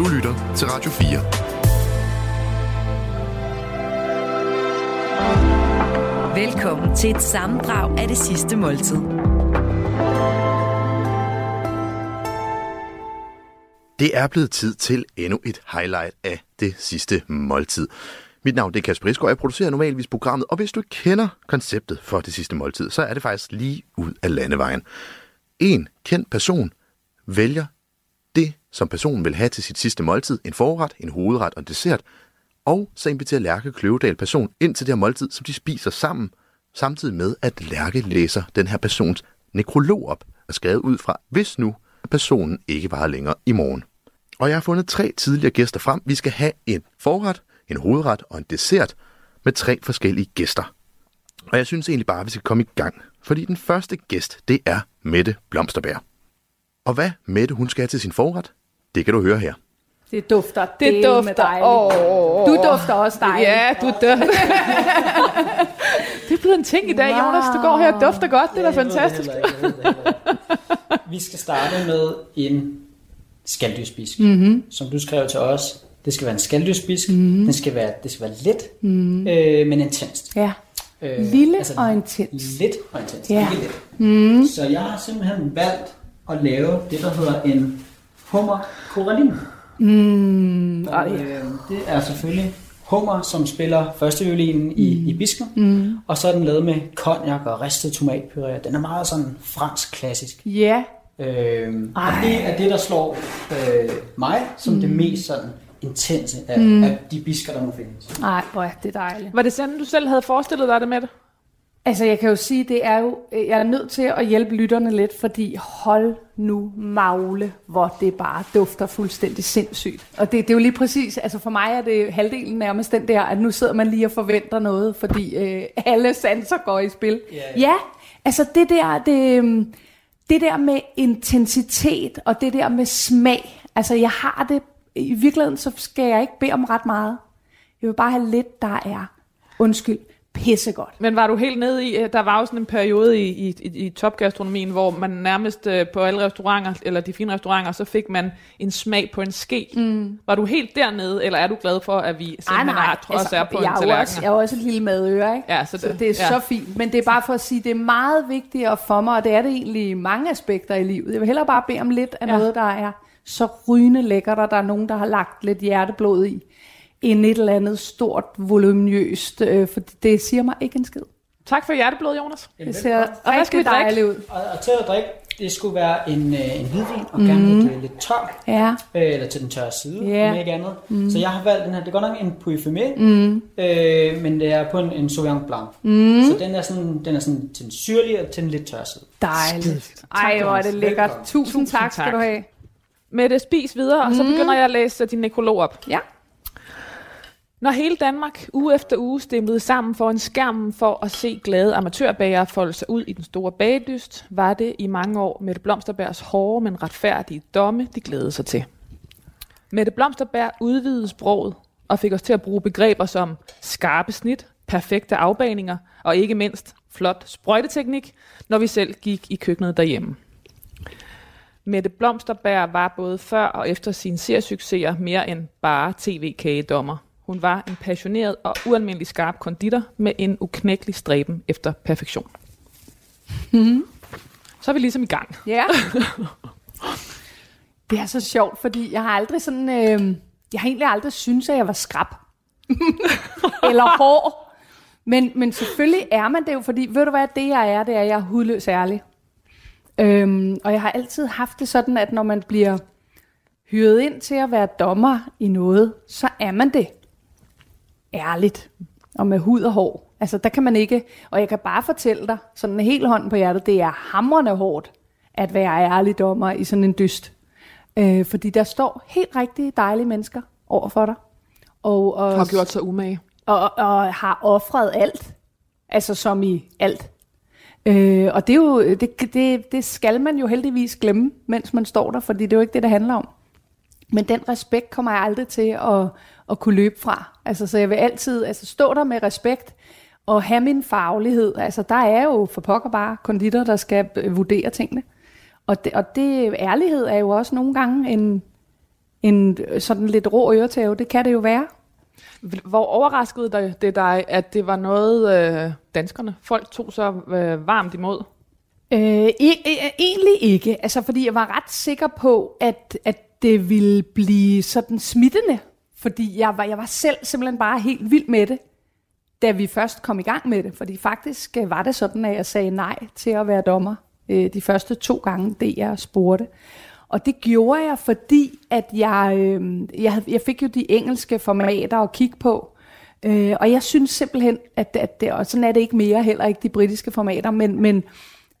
Du lytter til Radio 4. Velkommen til et sammendrag af det sidste måltid. Det er blevet tid til endnu et highlight af det sidste måltid. Mit navn det er Kasper Isgaard, jeg producerer normalvis programmet, og hvis du ikke kender konceptet for det sidste måltid, så er det faktisk lige ud af landevejen. En kendt person vælger som personen vil have til sit sidste måltid, en forret, en hovedret og en dessert, og så inviterer Lærke Kløvedal person ind til det her måltid, som de spiser sammen, samtidig med, at Lærke læser den her persons nekrolog op, og skrevet ud fra, hvis nu personen ikke var længere i morgen. Og jeg har fundet tre tidligere gæster frem. Vi skal have en forret, en hovedret og en dessert med tre forskellige gæster. Og jeg synes egentlig bare, at vi skal komme i gang. Fordi den første gæst, det er Mette Blomsterbær. Og hvad Mette hun skal have til sin forret, det kan du høre her. Det dufter Det med dufter. dejligt. Åh. Du dufter også dejligt. Ja, du dufter. det er blevet en ting i dag, Wow. Jonas. Du går her og dufter godt. Det er da Jeg ved fantastisk. heller ikke, det. Vi skal starte med en skaldyrspisk, mm-hmm. som du skrev til os. Det skal være en skaldyrspisk. Mm-hmm. Den skal være, det skal være let, mm-hmm. øh, men intenst. Ja. Øh, Lille og intens. Let og intens, Ja. ikke let. Mm. Så jeg har simpelthen valgt at lave det, der hedder en hummer corallin. Mm, Og, øh, det er selvfølgelig hummer, som spiller første violinen i, i bisken. Mm. Og så er den lavet med cognac og ristet tomatpuré. Den er meget sådan fransk klassisk. ja. Øh, og Ej. det er det, der slår øh, mig som mm. det mest sådan intense af, mm. af de bisker, der nu findes. Nej, hvor er det dejligt. Var det sådan, du selv havde forestillet dig det med det? Altså, jeg kan jo sige, det er jo, jeg er nødt til at hjælpe lytterne lidt, fordi hold nu magle, hvor det bare dufter fuldstændig sindssygt. Og det, det er jo lige præcis, altså for mig er det halvdelen nærmest den der, at nu sidder man lige og forventer noget, fordi øh, alle sanser går i spil. Ja, ja. altså det der, det, øhm, det der med intensitet og det der med smag, altså jeg har det, i virkeligheden så skal jeg ikke bede om ret meget. Jeg vil bare have lidt, der er, undskyld, pissegodt. Men var du helt nede i, øh, der var jo sådan en periode i, i, i, topgastronomien, hvor man nærmest øh, på alle restauranter, eller de fine restauranter, så fik man en smag på en ske. Mm. Var du helt dernede, eller er du glad for, at vi simpelthen har trods er på Altså, jeg, en er tallerken? også, jeg er også et lille madøre, ikke? Ja, så så det- det er ja. så fint. Men det er bare for at sige, det er meget vigtigere for mig, og det er det egentlig mange aspekter i livet. Jeg vil hellere bare bede om lidt af ja. noget, der er så rygende lækkert, og der er nogen, der har lagt lidt hjerteblod i, end et eller andet stort, voluminøst, øh, for det siger mig ikke en skid. Tak for hjerteblod, Jonas. Det ser Og hvad skal vi drikke? ud. Og, og til at drikke, det skulle være en, øh, en hvidvin, og gerne lidt, øh, lidt tør, Ja, øh, eller til den tørre side, Ja. om ikke andet. Mm. Så jeg har valgt den her, det er godt nok en Puy mm. øh, men det er på en, en Sauvignon Blanc. Mm. Så den er, sådan, den er sådan til den syrlige og til den lidt tørre side. dejligt. Ej, hvor er det lækkert. Velkommen. Tusind tak skal tak. du have. Mette, spis videre, og så begynder jeg at læse din nekrolog op. Ja. Når hele Danmark uge efter uge stemlede sammen for en skærm for at se glade amatørbagere folde sig ud i den store bagedyst, var det i mange år Mette Blomsterbergs hårde, men retfærdige domme, de glædede sig til. Mette Blomsterberg udvidede sproget og fik os til at bruge begreber som skarpe snit, perfekte afbaninger og ikke mindst flot sprøjteteknik, når vi selv gik i køkkenet derhjemme. Mette Blomsterberg var både før og efter sine seriesucceser mere end bare tv-kagedommer. Hun var en passioneret og ualmindelig skarp konditor med en uknækkelig stræben efter perfektion. Så er vi ligesom i gang. Ja. det er så sjovt, fordi jeg har aldrig sådan... Øh, jeg har egentlig aldrig syntes, at jeg var skrab. Eller hård. Men, men selvfølgelig er man det jo, fordi ved du hvad, det jeg er, det er, at jeg er hudløs ærlig. Øhm, og jeg har altid haft det sådan, at når man bliver hyret ind til at være dommer i noget, så er man det ærligt og med hud og hår. Altså der kan man ikke, og jeg kan bare fortælle dig, sådan en helt hånd på hjertet, det er hamrende hårdt at være ærlig dommer i sådan en dyst. Øh, fordi der står helt rigtige dejlige mennesker over for dig. Og, og, Har gjort sig umage. og, og har offret alt. Altså som i alt. Øh, og det, er jo, det, det, det skal man jo heldigvis glemme, mens man står der, fordi det er jo ikke det, det handler om. Men den respekt kommer jeg aldrig til at, at kunne løbe fra. Altså, så jeg vil altid altså, stå der med respekt og have min faglighed. Altså, der er jo for pokker bare konditor, der skal øh, vurdere tingene. Og det, og det ærlighed er jo også nogle gange en, en øh, sådan lidt rå øretæve. Det kan det jo være. Hvor overraskede det- det dig, at det var noget, øh, danskerne, folk tog så øh, varmt imod? Øh, e- e- egentlig ikke, altså fordi jeg var ret sikker på, at, at det ville blive sådan smittende, fordi jeg var, jeg var selv simpelthen bare helt vild med det, da vi først kom i gang med det, fordi faktisk øh, var det sådan, at jeg sagde nej til at være dommer øh, de første to gange, det jeg spurgte. Og det gjorde jeg, fordi at jeg, øh, jeg, jeg fik jo de engelske formater at kigge på, øh, og jeg synes simpelthen, at, at det, og sådan er det ikke mere, heller ikke de britiske formater, men, men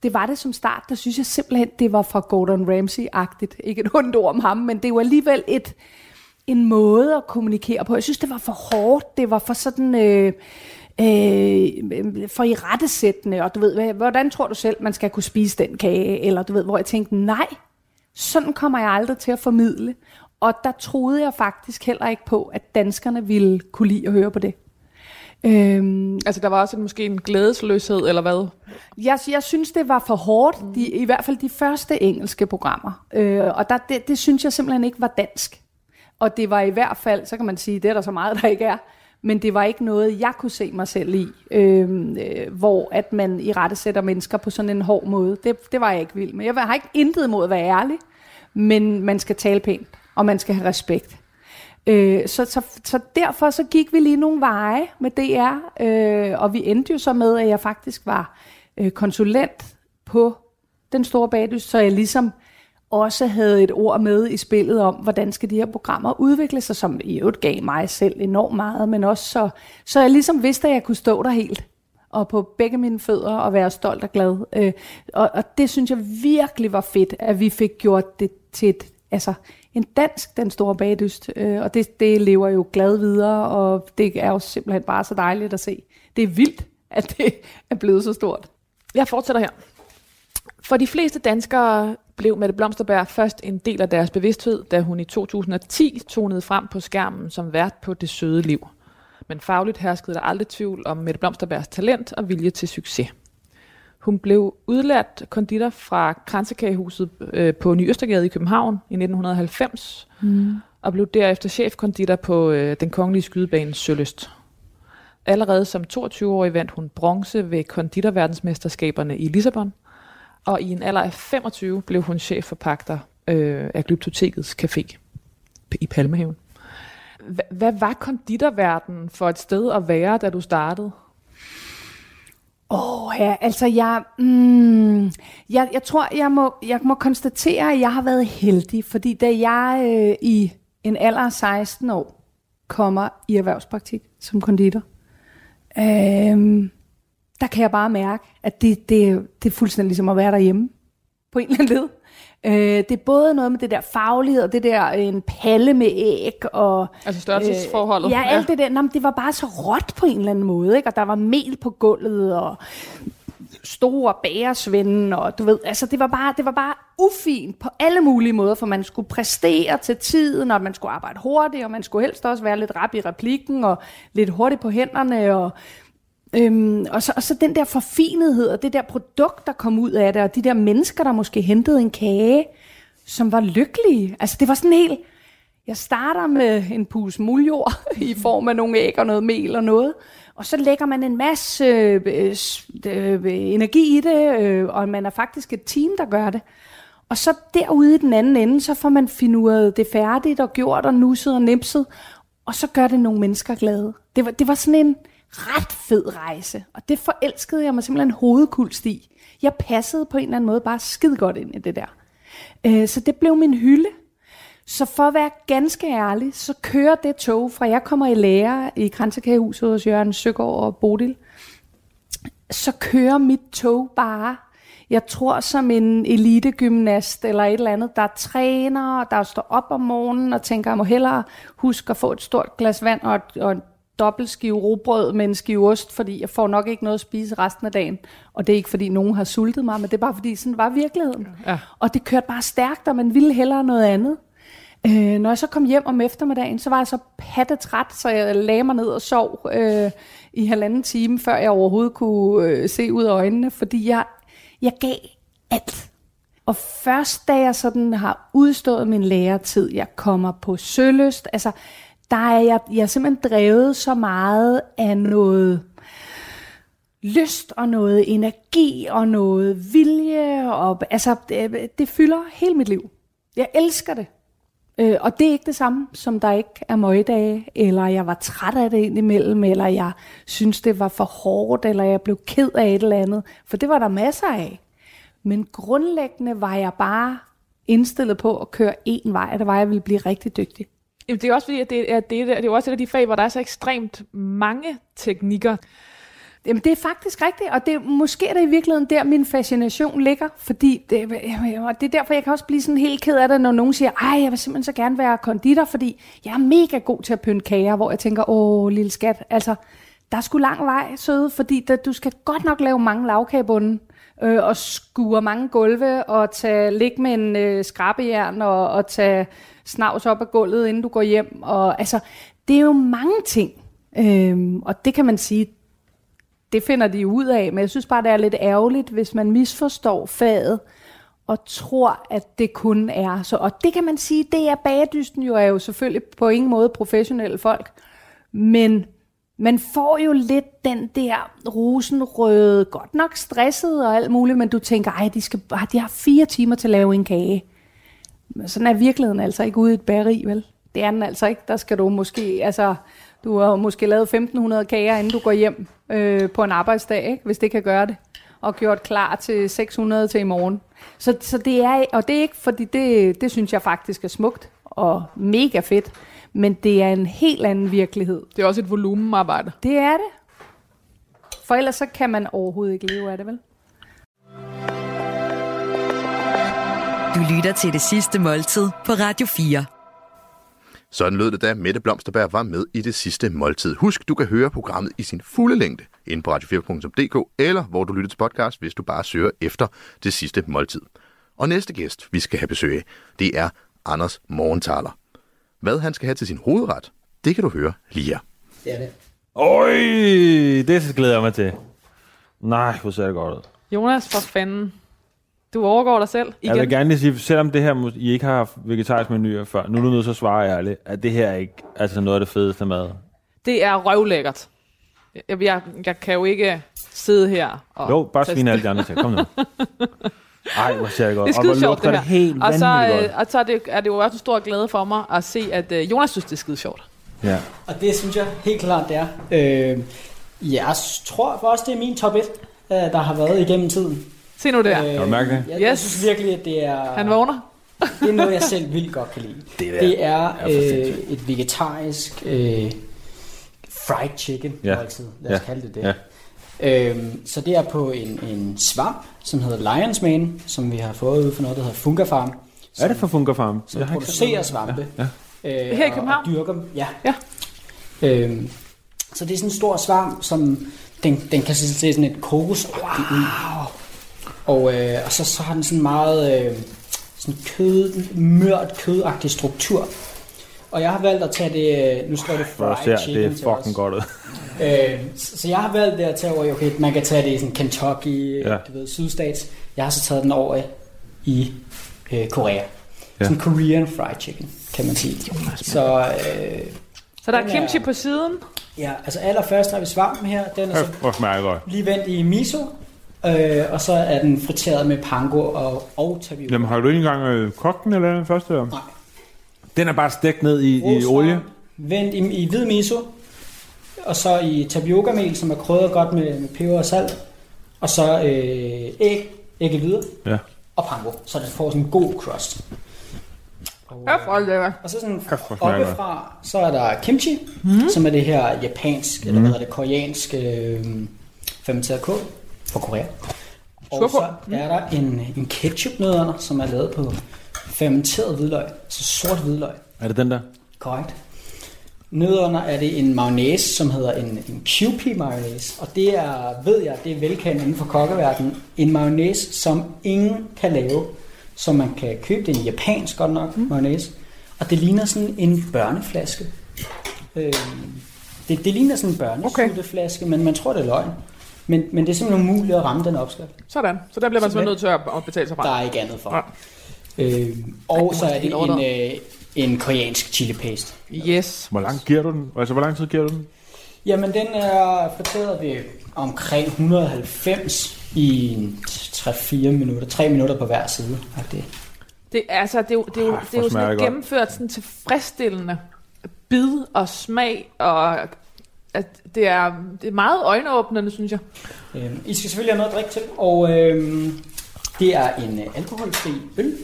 det var det som start, der synes jeg simpelthen, det var fra Gordon Ramsay-agtigt. Ikke et ondt ord om ham, men det var alligevel et, en måde at kommunikere på. Jeg synes, det var for hårdt. Det var for sådan... Øh, øh, for i rettesættende, og du ved, hvordan tror du selv, man skal kunne spise den kage? Eller du ved, hvor jeg tænkte, nej, sådan kommer jeg aldrig til at formidle. Og der troede jeg faktisk heller ikke på, at danskerne ville kunne lide at høre på det. Øhm, Altså, der var også en, måske en glædesløshed, eller hvad? jeg, jeg synes, det var for hårdt, de, i hvert fald de første engelske programmer. Øh, og der, det, det synes jeg simpelthen ikke var dansk. Og det var i hvert fald, så kan man sige, det er der så meget, der ikke er, men det var ikke noget, jeg kunne se mig selv i, øh, øh, hvor at man i rette sætter mennesker på sådan en hård måde. Det, det var jeg ikke vild med. Jeg har ikke intet imod at være ærlig, men man skal tale pænt, og man skal have respekt. Øh, så, så, så derfor så gik vi lige nogle veje med DR, øh, og vi endte jo så med, at jeg faktisk var øh, konsulent på den store bagdyst, så jeg ligesom også havde et ord med i spillet om, hvordan skal de her programmer udvikle sig, som i øvrigt gav mig selv enormt meget, men også så, så jeg ligesom vidste, at jeg kunne stå der helt og på begge mine fødder og være stolt og glad. Øh, og, og det synes jeg virkelig var fedt, at vi fik gjort det til et, altså, en dansk, den store bagdyst. Øh, og det, det lever jo glad videre, og det er jo simpelthen bare så dejligt at se. Det er vildt, at det er blevet så stort. Jeg fortsætter her. For de fleste danskere blev Mette Blomsterberg først en del af deres bevidsthed, da hun i 2010 tonede frem på skærmen som vært på Det Søde Liv. Men fagligt herskede der aldrig tvivl om Mette Blomsterbergs talent og vilje til succes. Hun blev udlært konditor fra Kransekagehuset øh, på Ny Østergade i København i 1990, mm. og blev derefter chefkonditor på øh, den kongelige skydebane Søløst. Allerede som 22-årig vandt hun bronze ved konditorverdensmesterskaberne i Lissabon, og i en alder af 25 blev hun chef for pakter øh, af Glyptotekets Café i Palmehaven. Hva- Hvad var konditorverdenen for et sted at være, da du startede? Åh oh, ja, altså jeg, mm, jeg, jeg tror, jeg må, jeg må konstatere, at jeg har været heldig, fordi da jeg øh, i en alder af 16 år kommer i erhvervspraktik som konditor, øh, der kan jeg bare mærke, at det, det, det er fuldstændig ligesom at være derhjemme på en eller anden led. Øh, det er både noget med det der faglighed, og det der øh, en palle med æg, og Altså størrelsesforholdet? Øh, ja, alt det der. Nå, det var bare så råt på en eller anden måde, ikke? og der var mel på gulvet, og store bagersvende, og du ved, altså det var bare, det var bare ufint på alle mulige måder, for man skulle præstere til tiden, og man skulle arbejde hurtigt, og man skulle helst også være lidt rap i replikken, og lidt hurtigt på hænderne, og Øhm, og, så, og så den der forfinethed, og det der produkt, der kom ud af det, og de der mennesker, der måske hentede en kage, som var lykkelige. Altså det var sådan helt, jeg starter med en pus muljord i form af nogle æg og noget mel og noget, og så lægger man en masse øh, øh, energi i det, øh, og man er faktisk et team, der gør det. Og så derude i den anden ende, så får man finuret det færdigt og gjort og nusset og nipset, og så gør det nogle mennesker glade. Det var, det var sådan en ret fed rejse, og det forelskede jeg mig simpelthen hovedkulst i. Jeg passede på en eller anden måde bare skide godt ind i det der. Øh, så det blev min hylde. Så for at være ganske ærlig, så kører det tog, fra jeg kommer i lære i Kransekagehuset hos Jørgen Søgaard og Bodil, så kører mit tog bare, jeg tror som en elitegymnast eller et eller andet, der træner, der står op om morgenen og tænker, jeg må hellere huske at få et stort glas vand og, et, og en dobbelt skive robrød med en skive ost, fordi jeg får nok ikke noget at spise resten af dagen. Og det er ikke, fordi nogen har sultet mig, men det er bare, fordi sådan var virkeligheden. Ja. Og det kørte bare stærkt, og man ville hellere noget andet. Øh, når jeg så kom hjem om eftermiddagen, så var jeg så pattetræt, så jeg lagde mig ned og sov øh, i halvanden time, før jeg overhovedet kunne øh, se ud af øjnene, fordi jeg, jeg gav alt. Og først da jeg sådan har udstået min læretid, jeg kommer på søløst, altså der er jeg, jeg er simpelthen drevet så meget af noget lyst og noget energi og noget vilje. Og, altså, det, det fylder hele mit liv. Jeg elsker det. Øh, og det er ikke det samme, som der ikke er møgdage, eller jeg var træt af det indimellem, eller jeg synes, det var for hårdt, eller jeg blev ked af et eller andet. For det var der masser af. Men grundlæggende var jeg bare indstillet på at køre én vej, og det var, at jeg ville blive rigtig dygtig. Jamen, det er også fordi, at det er, det, er, det er jo også et af de fag, hvor der er så ekstremt mange teknikker. Jamen, det er faktisk rigtigt, og det er måske er det i virkeligheden der, min fascination ligger, fordi det, og det er derfor, jeg kan også blive sådan helt ked af det, når nogen siger, ej, jeg vil simpelthen så gerne være konditor, fordi jeg er mega god til at pynte kager, hvor jeg tænker, åh, lille skat, altså, der er sgu lang vej, søde, fordi der, du skal godt nok lave mange lavkagebunden, øh, og skure mange gulve, og tage, ligge med en øh, skrabejern, og, og tage snavs op af gulvet, inden du går hjem, og altså, det er jo mange ting, Øhm, og det kan man sige, det finder de ud af, men jeg synes bare, det er lidt ærgerligt, hvis man misforstår faget, og tror, at det kun er så. Og det kan man sige, det er bagedysten jo, er jo selvfølgelig på ingen måde professionelle folk, men man får jo lidt den der rosenrøde, godt nok stresset og alt muligt, men du tænker, ej, de, skal, de har fire timer til at lave en kage. Men sådan er virkeligheden altså ikke ude i et bageri, vel? Det er den altså ikke. Der skal du måske, altså, du har måske lavet 1500 kager, inden du går hjem øh, på en arbejdsdag, ikke? hvis det kan gøre det. Og gjort klar til 600 til i morgen. Så, så det er, og det er ikke, fordi det, det synes jeg faktisk er smukt og mega fedt. Men det er en helt anden virkelighed. Det er også et volumenarbejde. Det er det. For ellers så kan man overhovedet ikke leve af det, vel? Du lytter til det sidste måltid på Radio 4. Sådan lød det, da Mette Blomsterberg var med i det sidste måltid. Husk, du kan høre programmet i sin fulde længde inde på radio4.dk, eller hvor du lytter til podcast, hvis du bare søger efter det sidste måltid. Og næste gæst, vi skal have besøg af, det er Anders Morgenthaler. Hvad han skal have til sin hovedret, det kan du høre lige her. Det er det. Øj, det glæder jeg mig til. Nej, hvor ser det godt ud. Jonas, for fanden. Du overgår dig selv igen. Jeg vil gerne lige sige, selvom det her, I ikke har haft vegetarisk menuer før, nu er du nødt til at svare ærligt, at det her er ikke altså noget af det fedeste mad. Det er røvlækkert. Jeg, jeg, jeg kan jo ikke sidde her og... Jo, bare svine alle de andre til. Kom nu. Ej, hvor ser det godt. Det er Og skide sjovt, lugter det det her. helt og så, øh, og så er det, er det jo også en stor glæde for mig at se, at øh, Jonas synes, det er skide sjovt. godt. Ja. Og det synes jeg helt klart, det er. Øh, jeg tror også, det er min top 1, øh, der har været igennem tiden. Se nu der. Øh, Kan du mærke det? Jeg, jeg Yes. synes virkelig, at det er, Han vågner. det er noget, jeg selv vildt godt kan lide. Det der Det er er øh, et vegetarisk øh, fried chicken Ja. måltid. Lad os Ja. kalde det det. Ja. Øhm, så det er på en, en svamp, som hedder Lion's Mane, som vi har fået ud for noget, der hedder Funga Farm. Er det for Funker Farm? som Jeg producerer svampe. Ja. Øh, Her i og- København? Og dyrker dem. Ja. Ja. Øhm, så det er sådan en stor svamp, som den, den kan se sådan et kokosagtigt ud. Og, øh, og så, så har den sådan meget øh, sådan kød, mørt kødagtig struktur. Og jeg har valgt at tage det, øh, nu står det fried ser chicken det til fucking os. godt ud. Øh, så så jeg har valgt det at tage over i, okay, man kan tage det i sådan Kentucky, Ja. du ved, sydstats. Jeg har så taget den over i øh, Korea. Ja. Sådan Korean fried chicken, kan man sige. Så øh, Så der er Den er- kimchi på siden. ja, altså allerførst har vi svampen her. Den er så lige vendt i miso. Øh, og så er den friteret med pango og, og tapioca. Jamen, har du ikke engang øh, kogt den eller den første? Nej. Den er bare stegt ned i, i olie. Vendt i, i hvid miso. Og så i tapioca-mel, som er krydret godt med, med peber og salt. Og så øh, æg, æggehvide Ja. og pango. Så den får sådan en god crust. Og, lækker. og så sådan det oppefra, så er der kimchi, mm. som er det her japansk, mm. eller hvad hedder det, koreansk øh, fermenteret kål fra Korea. Og så er der en, en ketchup-nødderne, som er lavet på fermenteret hvidløg, så sort hvidløg. Er det den der? Korrekt. Nedenunder er det en mayonnaise, som hedder en, en QP mayonnaise. Og det er, ved jeg, det er velkendt inden for kokkeverdenen. En mayonnaise, som ingen kan lave. Så man kan købe det er en japansk godt nok mm. mayonnaise. Og det ligner sådan en børneflaske. Øhm, det, det ligner sådan en børnesutteflaske, okay. men man tror det er løgn. Men, men det er simpelthen umuligt at ramme den opskrift. Sådan. Så der bliver man Simpelthen. nødt til at, betale sig Der fra. er ikke andet for. Ja. Øh, og så er det en, øh, en koreansk chili paste. Yes. Hvor lang giver du den? Altså, hvor lang tid giver du den? Jamen, den er friteret ved omkring 190 i en 3-4 minutter. 3 minutter på hver side. Det, Det, er, altså, det er jo, det er jo, Ah, det er jo sådan et gennemført sådan tilfredsstillende bid og smag, og at det, er, det er meget øjenåbnende, synes jeg. øh, I skal selvfølgelig have noget at drikke til, og øh, det er en øh, alkoholfri øl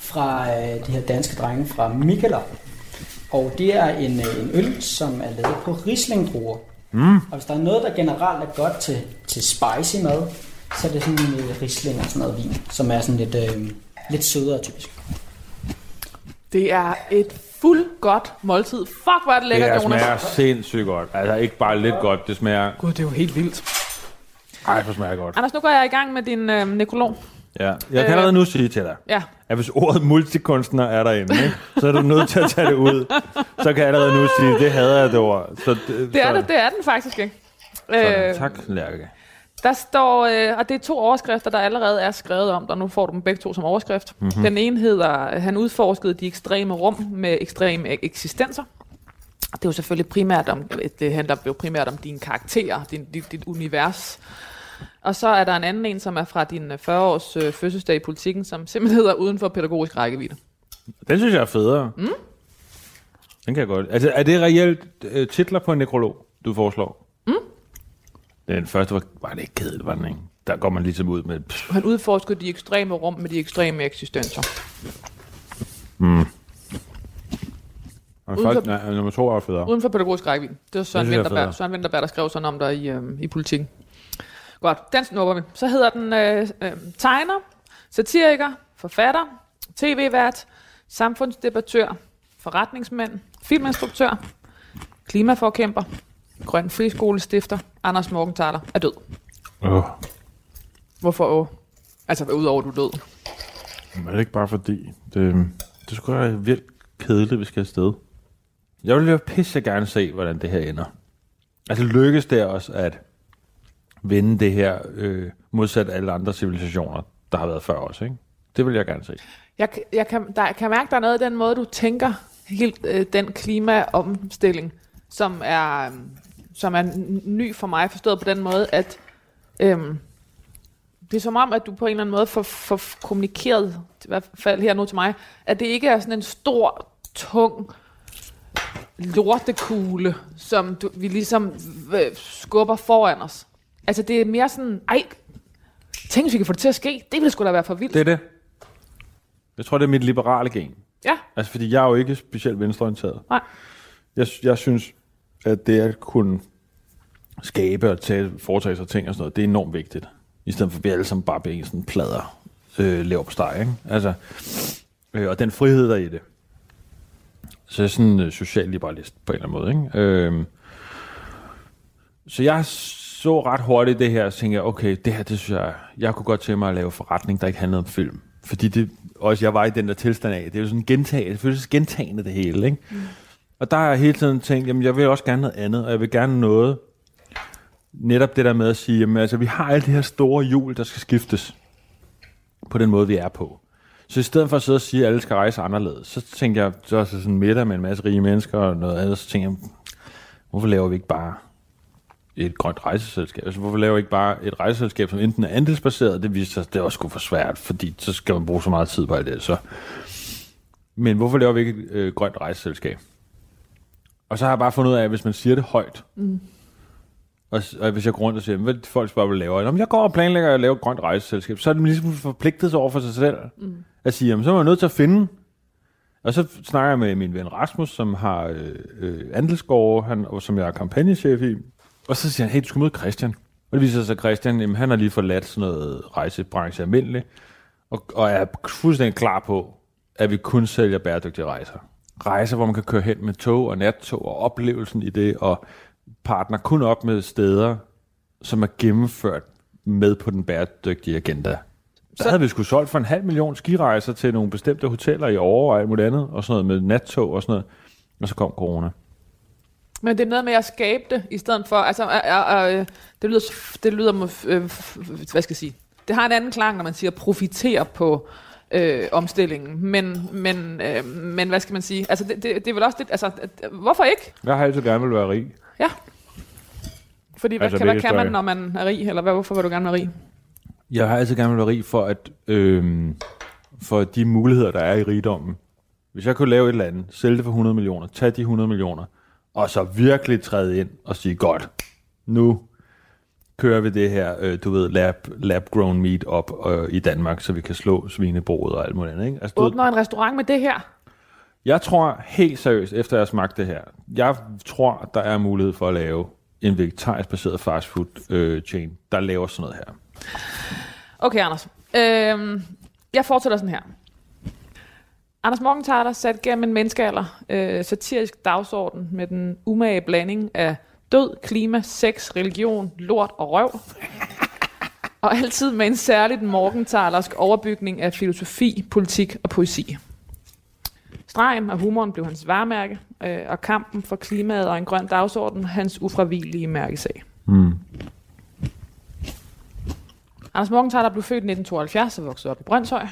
fra øh, de her danske drenge fra Mikkeler. Og det er en, øh, en øl, som er lavet på rislingdruer. Mm. Og hvis der er noget, der generelt er godt til, til spicy mad, så er det sådan en øh, risling og sådan noget vin, som er sådan lidt, øh, lidt sødere typisk. Det er et fuld godt måltid. Fuck, hvor er det Det lækkert, Jonas. smager sindssygt godt. Altså, ikke bare lidt godt, det smager... Gud, det er jo helt vildt. Ej, hvor smager godt. Anders, nu går jeg i gang med din øh, nekrolog. Ja. Jeg kan Øh. allerede nu sige til dig, Ja, at hvis ordet multikunstner er derinde, ikke, så er du nødt til at tage det ud. Så kan jeg allerede nu sige, det hader jeg det ord. Så det, det er, så, det, det er den faktisk ikke. Sådan. Øh, Tak, Lærke. Der står, øh, og det er to overskrifter, der allerede er skrevet om dig. Nu får du dem begge to som overskrift. Mhm. Mm-hmm. Den ene hedder, han udforskede de ekstreme rum med ekstreme eksistenser. Det er jo selvfølgelig primært om, det handler jo primært om dine karakterer, din, dit, dit univers. Og så er der en anden en, som er fra din 40-års øh, fødselsdag i politikken, som simpelthen hedder uden for pædagogisk rækkevidde. Den synes jeg er federe. Mm. Den kan jeg godt. Altså, er det reelt øh, titler på en nekrolog, du foreslår? Mm. Den første var, var det ikke kedeligt, var den ikke? Der går man ligesom ud med... Pff, Han udforskede de ekstreme rum med de ekstreme eksistenser. og Uden folk, for- nej, nummer to er federe. Uden for pædagogisk rækkevidde. Det var Søren Det synes er Vinterberg. Søren Vinterberg, der skrev sådan om dig i, øh, i politikken. Godt, den snupper vi. Så hedder den øh, øh, tegner, satiriker, forfatter, tv-vært, samfundsdebattør, forretningsmand, filminstruktør, klimaforkæmper, grøn friskolestifter, Anders Morgenthaler er død. Oh. Hvorfor åh? Altså, udover du er død. Men er det ikke bare fordi, det, det skulle være vildt kedeligt, vi skal afsted. Jeg vil jo pisse gerne se, hvordan det her ender. Altså lykkes det os at vende det her øh, modsat alle andre civilisationer, der har været før os, ikke? Det vil jeg gerne se. Jeg, jeg kan, der, jeg kan mærke, der er noget i den måde, du tænker helt øh, den klimaomstilling, som er, øh, som er ny for mig, forstået på den måde, at øhm, det er som om, at du på en eller anden måde får, får kommunikeret, i hvert fald her nu til mig, at det ikke er sådan en stor, tung lortekugle, som du, vi ligesom øh, skubber foran os. Altså det er mere sådan, ej, tænk hvis vi kan få det til at ske, det ville sgu da være for vildt. Det er det. Jeg tror, det er mit liberale gen. Ja, Altså, fordi jeg er jo ikke specielt venstreorienteret. nej. Jeg, jeg synes, at det at kunne skabe og tage, foretage sig ting og sådan noget, det er enormt vigtigt. I stedet for at vi alle sammen bare bliver sådan plader øh, lever på steg, ikke? Altså, øh, og den frihed der er i det. Så jeg er sådan en øh, socialliberalist på en eller anden måde, ikke? Øh, så jeg så ret hurtigt det her, og tænkte jeg, okay, det her, det synes jeg, jeg kunne godt tænke mig at lave forretning, der ikke handlede om film. Fordi det, også jeg var i den der tilstand af, det er jo sådan gentagende, det føles gentagende det hele, ikke? Mm. Og der har jeg hele tiden tænkt, jamen jeg vil også gerne noget andet, og jeg vil gerne noget, netop det der med at sige, jamen altså vi har alle de her store hjul, der skal skiftes, på den måde vi er på. Så i stedet for at sidde og sige, at alle skal rejse anderledes, så tænker jeg, så er sådan middag med en masse rige mennesker og noget andet, så tænker jeg, hvorfor laver vi ikke bare et grønt rejseselskab? Altså, hvorfor laver vi ikke bare et rejseselskab, som enten er andelsbaseret, det viser sig, at det også skulle for svært, fordi så skal man bruge så meget tid på alt det. Så. Men hvorfor laver vi ikke et øh, grønt rejseselskab? Og så har jeg bare fundet ud af, at hvis man siger det højt, mm og, og hvis jeg går rundt og siger, hvad folk spørger, hvad du laver, Nå, men jeg går og planlægger at lave et grønt rejseselskab, så er det ligesom forpligtet over for sig selv, mm. at sige, jamen, så er man nødt til at finde og så snakker jeg med min ven Rasmus, som har øh, øh, andelsgårde, han, og som jeg er kampagnechef i. Og så siger han, hey, du skal møde Christian. Og det viser sig, at Christian, jamen, han har lige forladt sådan noget rejsebranche almindeligt, og, og er fuldstændig klar på, at vi kun sælger bæredygtige rejser. Rejser, hvor man kan køre hen med tog og nattog, og oplevelsen i det, og partner kun op med steder, som er gennemført med på den bæredygtige agenda. Så havde vi sgu solgt for en halv million skirejser til nogle bestemte hoteller i Aarhus og alt muligt andet, og sådan noget med nattog og sådan noget. Og så kom corona. Men det er noget med at skabe det, i stedet for, altså, øh, øh, det lyder, det lyder, øh, hvad skal jeg sige, det har en anden klang, når man siger profitere på øh, omstillingen, men, men, øh, men hvad skal man sige, altså det, det, det er vel også det, altså, hvorfor ikke? Jeg har altid gerne vil være rig. Fordi hvad, Altså, kan, hvad kan man, når man er rig, eller hvad, hvorfor vil du gerne være rig? Jeg har altid gerne vil være rig for, at, øh, for de muligheder, der er i rigdommen. Hvis jeg kunne lave et eller andet, sælge det for 100 millioner, tage de 100 millioner, og så virkelig træde ind og sige, godt, nu kører vi det her, øh, du ved, lab, lab-grown meat op øh, i Danmark, så vi kan slå svinebruget og alt muligt andet. Ikke? Altså, du ved, Åbner en restaurant med det her? jeg tror helt seriøst, efter jeg har smagt det her, jeg tror, der er mulighed for at lave en vegetarisk baseret fastfood øh, chain, der laver sådan noget her. Okay, Anders. Øhm, jeg fortsætter sådan her. Anders Morgenthaler sat gennem en menneskealder øh, satirisk dagsorden med den umage blanding af død, klima, sex, religion, lort og røv. Og altid med en særligt morgenthalersk overbygning af filosofi, politik og poesi. Stregen og humoren blev hans varemærke, øh, og kampen for klimaet og en grøn dagsorden hans ufravigelige mærkesag. Mm. Anders Morgenthaler blev født i 1972 og voksede op i Brøndshøj.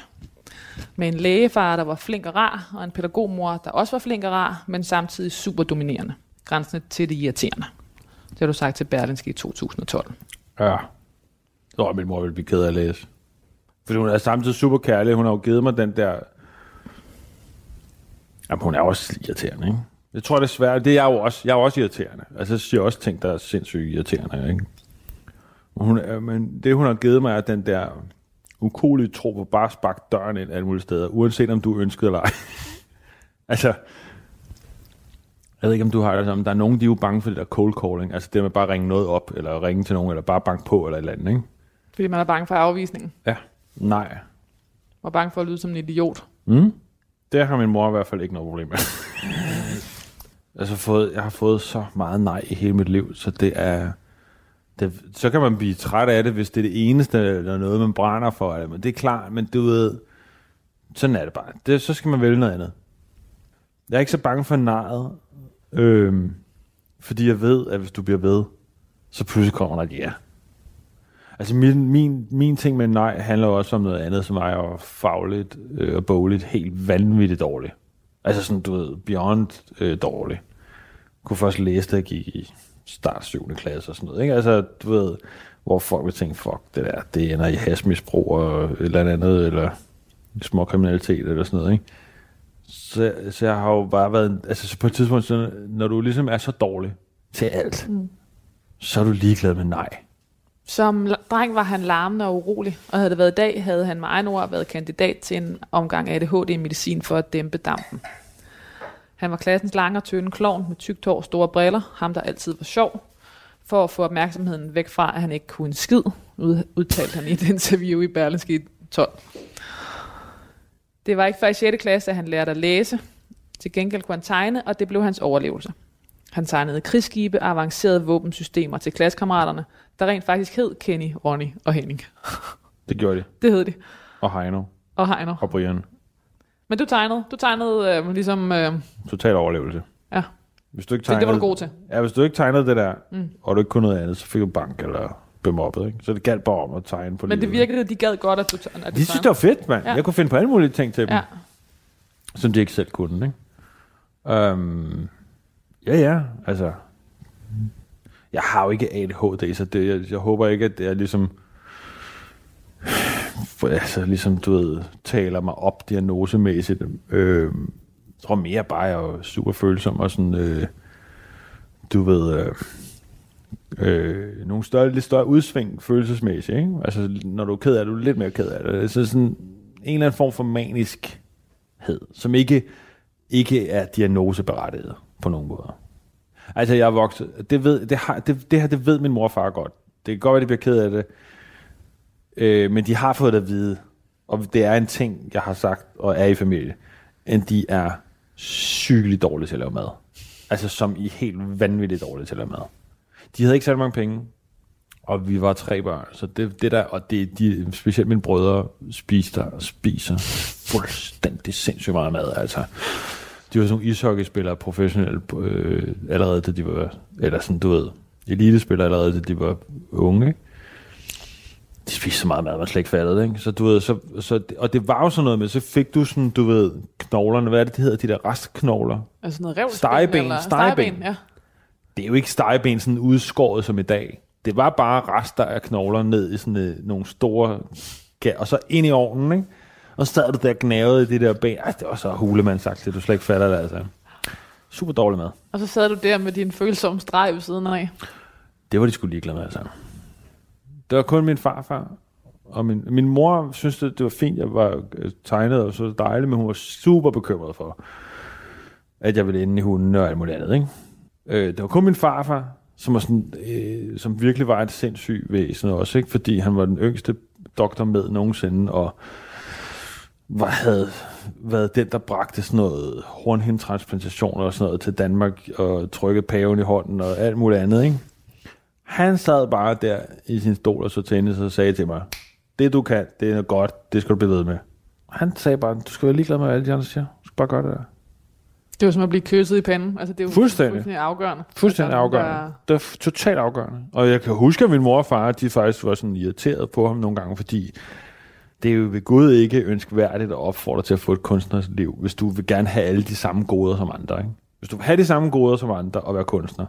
Med en lægefar, der var flink og rar, og en pædagogmor, der også var flink og rar, men samtidig super dominerende. Grænsende til det irriterende. Det har du sagt til Berlinske i 2012. Ja. Tror, min mor ville blive ked af at læse. Fordi hun er samtidig super kærlig. Hun har jo givet mig den der... Jamen, hun er også irriterende, ikke? Jeg tror, det er svært. Det er jeg jo også. Jeg er jo også irriterende. Altså, jeg siger også ting, der er sindssygt irriterende, ikke? Hun, men det, hun har givet mig, er den der ukulige tro på bare at sparke døren ind alle mulige steder, uanset om du ønskede eller ej. altså, jeg ved ikke, om du har det sådan, der er nogen, de er jo bange for det der cold calling, altså det med bare at ringe noget op, eller ringe til nogen, eller bare banke på, eller et eller andet, ikke? Fordi man er bange for afvisningen. Ja. Nej. Og bange for at lyde som en idiot. Mm. Det har min mor i hvert fald ikke noget problem med. altså, fået, jeg har fået så meget nej i hele mit liv, så det er... Det, så kan man blive træt af det, hvis det er det eneste, eller noget, man brænder for. Eller, men det er klart, men du ved... Sådan er det bare. Det, så skal man vælge noget andet. Jeg er ikke så bange for nejet, øhm, fordi jeg ved, at hvis du bliver ved, så pludselig kommer der et ja. Altså min, min, min ting med nej handler også om noget andet, som er fagligt øh, og bogligt helt vanvittigt dårligt. Altså sådan, du ved, beyond øh, dårligt. Kunne først læse det, jeg gik i start 7. klasse og sådan noget. Ikke? Altså, du ved, hvor folk vil tænke, fuck, det der, det ender i hasmisbrug og et eller andet, eller små kriminalitet eller sådan noget. Ikke? Så, så jeg har jo bare været, altså så på et tidspunkt, så, når du ligesom er så dårlig til alt, mm. så er du ligeglad med nej. Som dreng var han larmende og urolig, og havde det været i dag, havde han med egen ord været kandidat til en omgang ADHD-medicin for at dæmpe dampen. Han var klassens lange og tynde klovn med tykt hår og store briller, ham der altid var sjov, for at få opmærksomheden væk fra, at han ikke kunne en skid, udtalte han i et interview i Berlingske 12. Det var ikke før i 6. klasse, at han lærte at læse. Til gengæld kunne han tegne, og det blev hans overlevelse. Han tegnede krigsskibe og avancerede våbensystemer til klassekammeraterne, der rent faktisk hed Kenny, Ronny og Henning. Det gjorde de. Det hed de. Og Heino. Og Heiner. Og Brian. Men du tegnede. Du tegnede øh, ligesom... Øh, Total overlevelse. ja, Hvis du ikke det, tegnede, det var du god til. Ja, hvis du ikke tegnede det der, Mm. og du ikke kunne noget andet, så fik du bank eller bemobbet, ikke? Så det galt bare om at tegne på Men det virkede, at de gad godt, at du, at du De synes, det var fedt, mand. Ja. Jeg kunne finde på alle mulige ting til dem, ja. som de ikke selv kunne, ikke? Um, ja, ja, altså... Jeg har jo ikke ADHD, så det, jeg, jeg håber ikke, at det er ligesom... For, altså, ligesom, du ved, taler mig op diagnosemæssigt. Øh, jeg tror mere bare, jeg er super følsom og sådan... Øh, du ved... Øh, øh, nogle større, lidt større udsving følelsesmæssigt. Ikke? Altså, når du er ked af det, du er lidt mere ked af det. Så sådan en eller anden form for maniskhed, som ikke, ikke er diagnoseberettiget på nogen måde. Altså, jeg er vokset. Det, ved, det, har, det, det her, det ved min mor og far godt. Det kan godt være, de bliver ked af det. Øh, men de har fået det at vide. Og det er en ting, jeg har sagt, og er i familie. End de er sygeligt dårlige til at lave mad. Altså, som i helt vanvittigt dårlige til at lave mad. De havde ikke særlig mange penge, og vi var tre børn, så det, det der, og det, de, specielt mine brødre, spiser, spiser fuldstændig sindssygt meget mad, altså. De var sådan nogle ishockeyspillere, professionelle, øh, allerede da de var, eller sådan, du ved, elitespillere allerede da de var unge, ikke? De spiste så meget mad, man slet ikke fattede, ikke? Så du ved, så, så, og det var jo sådan noget med, så fik du sådan, du ved, knoglerne, hvad er det, de hedder, de der restknogler? Altså noget revsben, Stegeben, eller- stegeben. ja. Det er jo ikke stegeben sådan udskåret som i dag. Det var bare rester af knogler ned i sådan øh, nogle store, og så ind i ovnen, ikke? Og så sad du der gnavet i det der ben. Ej, det var så hulemandsagt, at du slet ikke fatter det, altså. Super dårlig mad. Og så sad du der med din følsomme streg ved siden af. Det var de sgu ligeglade med, altså. Det var kun min farfar. Og min, min mor synes, det, det var fint, jeg var øh, tegnet og så dejligt, men hun var super bekymret for, at jeg ville ende i hunden og alt muligt andet. Ikke? Øh, det var kun min farfar, som, var sådan, øh, som virkelig var et sindssygt væsen også, ikke? fordi han var den yngste doktor med nogensinde, og var, havde været den, der bragte sådan noget hornhindtransplantation og sådan noget til Danmark, og trykket paven i hånden og alt muligt andet, ikke? Han sad bare der i sin stol og så tennis og sagde til mig, det du kan, det er godt, det skal du blive ved med. Han sagde bare, du skal være ligeglad med, hvad alle de andre siger. Du skal bare gøre det der. Det var som at blive kysset i panden. Altså, det er jo Fuldstændig. fuldstændig afgørende. Fuldstændig Altså, afgørende. der- Det var totalt afgørende. Og jeg kan huske, at min mor og far, de faktisk var sådan irriteret på ham nogle gange, fordi det er jo ved Gud ikke ønskværdigt at opfordre til at få et kunstnerisk liv, hvis du vil gerne have alle de samme goder som andre. Ikke? Hvis du vil have de samme goder som andre og være kunstner,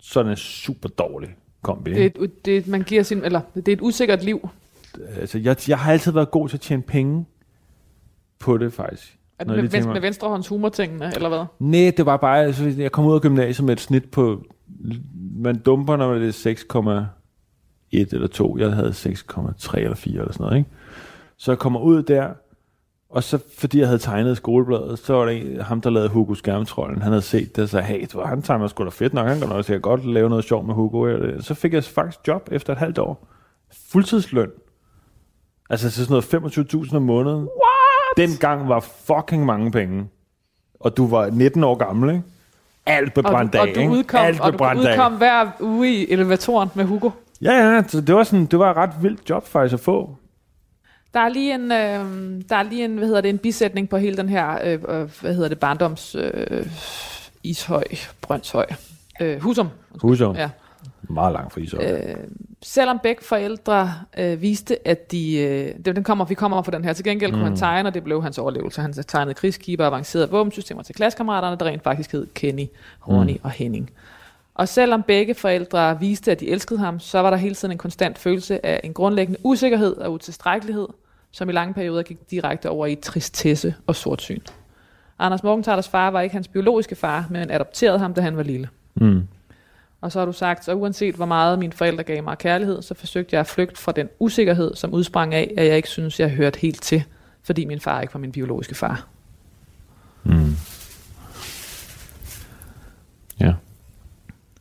så er det super dårlig kombi. Det er, ikke? et, det, man giver sin, eller, det er et usikkert liv. Altså, jeg, jeg har altid været god til at tjene penge på det, faktisk. At med, tænker mig- med venstrehånds humortingene, eller hvad? Nej, det var bare, altså, jeg kom ud af gymnasiet med et snit på, man dumper, når det er 6,1 eller 2. Jeg havde 6,3 eller 4 eller sådan noget, ikke? Så jeg kommer ud der, og så fordi jeg havde tegnet skolebladet, så var det en, ham, der lavede Hugo Skærmtrollen. Han havde set det og sagde, hey, var, han tegner sgu da fedt nok, han kan nok sikkert godt lave noget sjovt med Hugo. Så fik jeg faktisk job efter et halvt år. Fuldtidsløn. Altså så sådan noget 25.000 om måneden. What? Dengang var fucking mange penge. Og du var 19 år gammel, ikke? Alt blev brændt du, af, du ikke? udkom, Alt og du brændt af. udkom hver uge i elevatoren med Hugo. Ja, ja, så det var, sådan, det var et ret vildt job faktisk at få. Der er lige en, øh, der er lige en, hvad hedder det, en bisætning på hele den her, øh, øh, hvad hedder det, barndoms øh, Ishøj, Brøndshøj, øh, Husum. Husum. Ja. Meget langt fra Ishøj. Øh, selvom begge forældre øh, viste, at de... Øh, det, den kommer, vi kommer fra den her. Til gengæld kunne Mm. han tegne, og det blev hans overlevelse. Han tegnede krigsskiber og avancerede våbensystemer til klassekammeraterne, der rent faktisk hed Kenny, Horny mm. og Henning. Og selvom begge forældre viste, at de elskede ham, så var der hele tiden en konstant følelse af en grundlæggende usikkerhed og utilstrækkelighed, som i lange perioder gik direkte over i tristesse og sortsyn. Anders Morgenthalers far var ikke hans biologiske far, men adopterede ham, da han var lille. Mm. Og så har du sagt, så uanset hvor meget mine forældre gav mig kærlighed, så forsøgte jeg at flygte fra den usikkerhed, som udsprang af, at jeg ikke synes, jeg hørte helt til, fordi min far ikke var min biologiske far. Mm. Ja.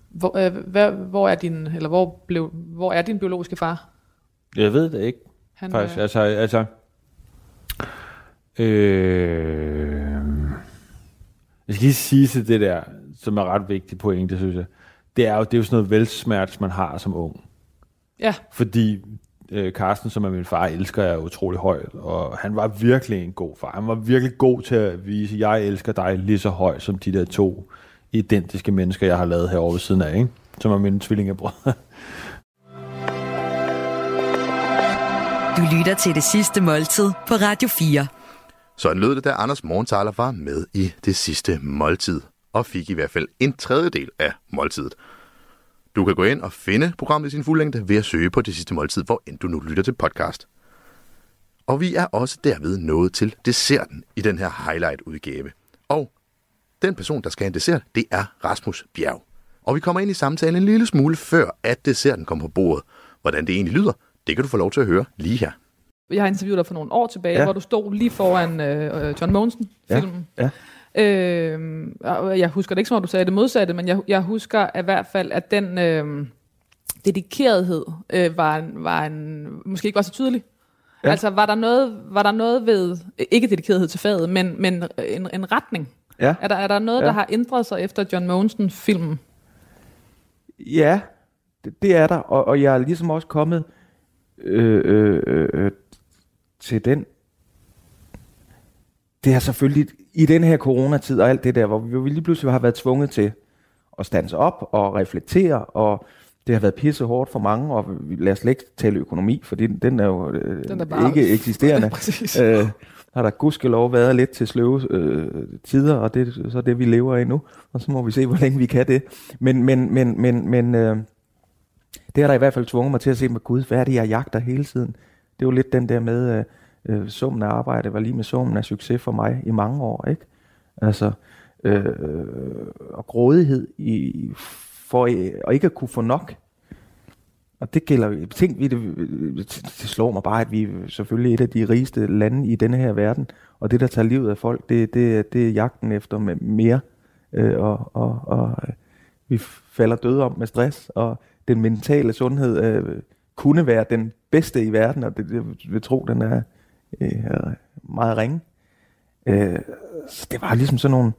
Hvor, øh, hvad, hvor, er din, eller hvor, blev, hvor er din biologiske far? Jeg ved det ikke, Han, faktisk. øh, Altså, altså... Øh, jeg skal lige sige til det der, som er ret vigtigt pointe, synes jeg. Det er jo, det er jo sådan noget velsmert, man har som ung. Ja, Fordi øh, Carsten, som er min far, elsker jeg utrolig højt, og han var virkelig en god far. Han var virkelig god til at vise, at jeg elsker dig lige så højt som de der to identiske mennesker, jeg har lavet herovre ved siden af, ikke? som er mine tvillingebrødre. Du lytter til det sidste måltid på Radio 4. Sådan lød det, da Anders Morgenthaler var med i det sidste måltid, og fik i hvert fald en tredjedel af måltidet. Du kan gå ind og finde programmet i sin fuldlængde ved at søge på det sidste måltid, hvor end du nu lytter til podcast. Og vi er også derved nået til desserten i den her highlight-udgave. Og den person, der skal have en dessert, det er Rasmus Bjerg. Og vi kommer ind i samtalen en lille smule før, at desserten kommer på bordet. Hvordan det egentlig lyder, det kan du få lov til at høre lige her. jeg har interviewet dig for nogle år tilbage, Ja. ja. hvor du stod lige foran øh, øh, John Monsen-filmen. Ja, Øh, og jeg husker det ikke som om, du sagde det modsatte, men jeg, jeg husker i hvert fald, at den øh, dedikerethed øh, var, en, var en, måske ikke var så tydelig. Ja. Ja. Altså, var der, noget, var der noget ved, ikke dedikerethed til faget, men, men en, en retning? Ja. Er der, er der noget, Ja. ja. der har ændret sig efter John Monsen-filmen? Ja, det, det er der, og, og jeg er ligesom også kommet øh, øh, øh, øh, til den. Det har selvfølgelig i den her coronatid og alt det der, hvor vi lige pludselig har været tvunget til at stands op og reflektere, og det har været pisse hårdt for mange, og vi- lad os slet ikke tale økonomi, for den, den er jo øh, Den er bare- ikke eksisterende. Øh, har der gudskelov været lidt til sløve øh, tider, og det er så det, vi lever i nu, og så må vi se, hvor længe vi kan det. Men, men, men, men, men øh, det har der i hvert fald tvunget mig til at se med Gud, hvad er det, jeg jagter hele tiden? Det er jo lidt den der med, øh, øh, summen af arbejde var lige med summen af succes for mig i mange år, ikke? Altså, øh, og grådighed i, for øh, ikke at kunne få nok. Og det gælder tænk vi det, det slår mig bare, at vi er selvfølgelig et af de rigeste lande i denne her verden, og det, der tager livet af folk, det, det, det er jagten efter mere, øh, og, og, og øh, vi falder døde om med stress, og den mentale sundhed øh, kunne være den bedste i verden, og det, det vil tro, den er øh, meget ringe. Øh, så det var ligesom sådan nogle,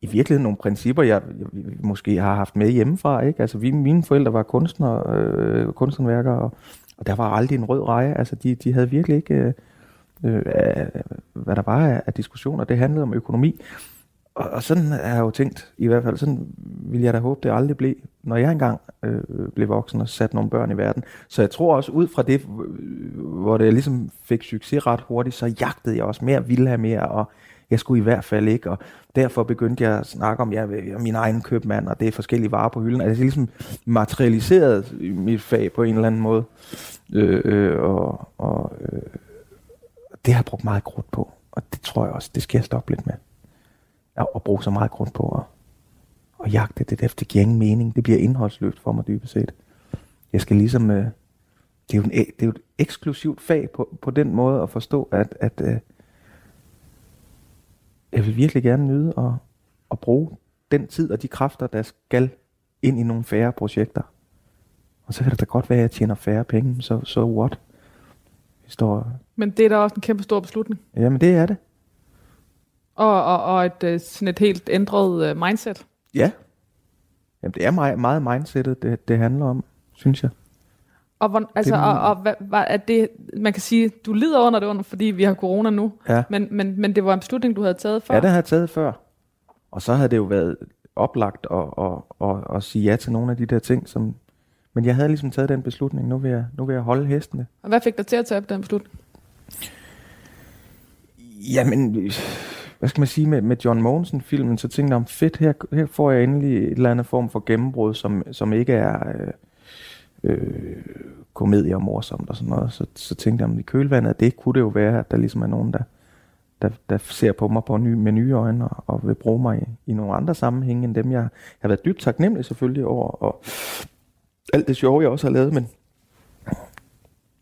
i virkeligheden nogle principper, jeg, jeg måske har haft med hjemmefra. Ikke? Altså, vi, mine forældre var kunstnere, øh, kunsthåndværkere, og, og der var aldrig en rød reje. Altså, de, de havde virkelig ikke, øh, øh, hvad der var af, af diskussioner. Det handlede om økonomi. Og, og sådan har jeg jo tænkt, i hvert fald, sådan vil jeg da håbe, det aldrig blev, når jeg engang øh, blev voksen og satte nogle børn i verden. Så jeg tror også, ud fra det, hvor det ligesom fik succes ret hurtigt, så jagtede jeg også mere, ville have mere, og jeg skulle i hvert fald ikke, og derfor begyndte jeg at snakke om, jeg er min egen købmand, og det er forskellige varer på hylden. Altså ligesom materialiseret mit fag på en eller anden måde. Øh, øh, og og øh, det har jeg brugt meget krudt på, og det tror jeg også, det skal jeg stoppe lidt med. At bruge så meget krudt på at, at jagte det, der, det giver ingen mening. Det bliver indholdsløst for mig dybest set. Jeg skal ligesom, øh, det, er jo en, det er jo et eksklusivt fag på, på den måde at forstå, at, at øh, jeg vil virkelig gerne nyde at, at bruge den tid og de kræfter, der skal ind i nogle færre projekter. Og så kan det da godt være, at jeg tjener færre penge, så so, so what? Vi står, Men det er da også en kæmpe stor beslutning. jamen det er det. Og, og, og et, øh, sådan et helt ændret øh, mindset. Ja. Jamen det er meget, meget mindsetet, det, det handler om, synes jeg. Og, hvor, altså, Det og, og hvad, hvad er det, man kan sige, du lider under det, under, fordi vi har corona nu, Ja. men, men, men det var en beslutning, du havde taget før. Ja, det har jeg taget før. Og så havde det jo været oplagt at, at, at, at sige ja til nogle af de der ting, som... Men jeg havde ligesom taget den beslutning, nu vil jeg, nu vil jeg holde hestene. Og hvad fik dig til at tage den beslutning? Jamen, hvad skal man sige med, med John Mogensen-filmen, så tænkte jeg om fedt, her, her får jeg endelig et eller andet form for gennembrud, som, som ikke er øh, øh, komedie og morsomt og sådan noget. Så, så tænkte jeg, om i kølvandet af det kunne det jo være, at der ligesom er nogen, der, der, der ser på mig på ny, med nye øjne og, og vil bruge mig i, i nogle andre sammenhænge end dem, jeg, jeg har været dybt taknemmelig selvfølgelig over, og alt det sjove, jeg også har lavet, men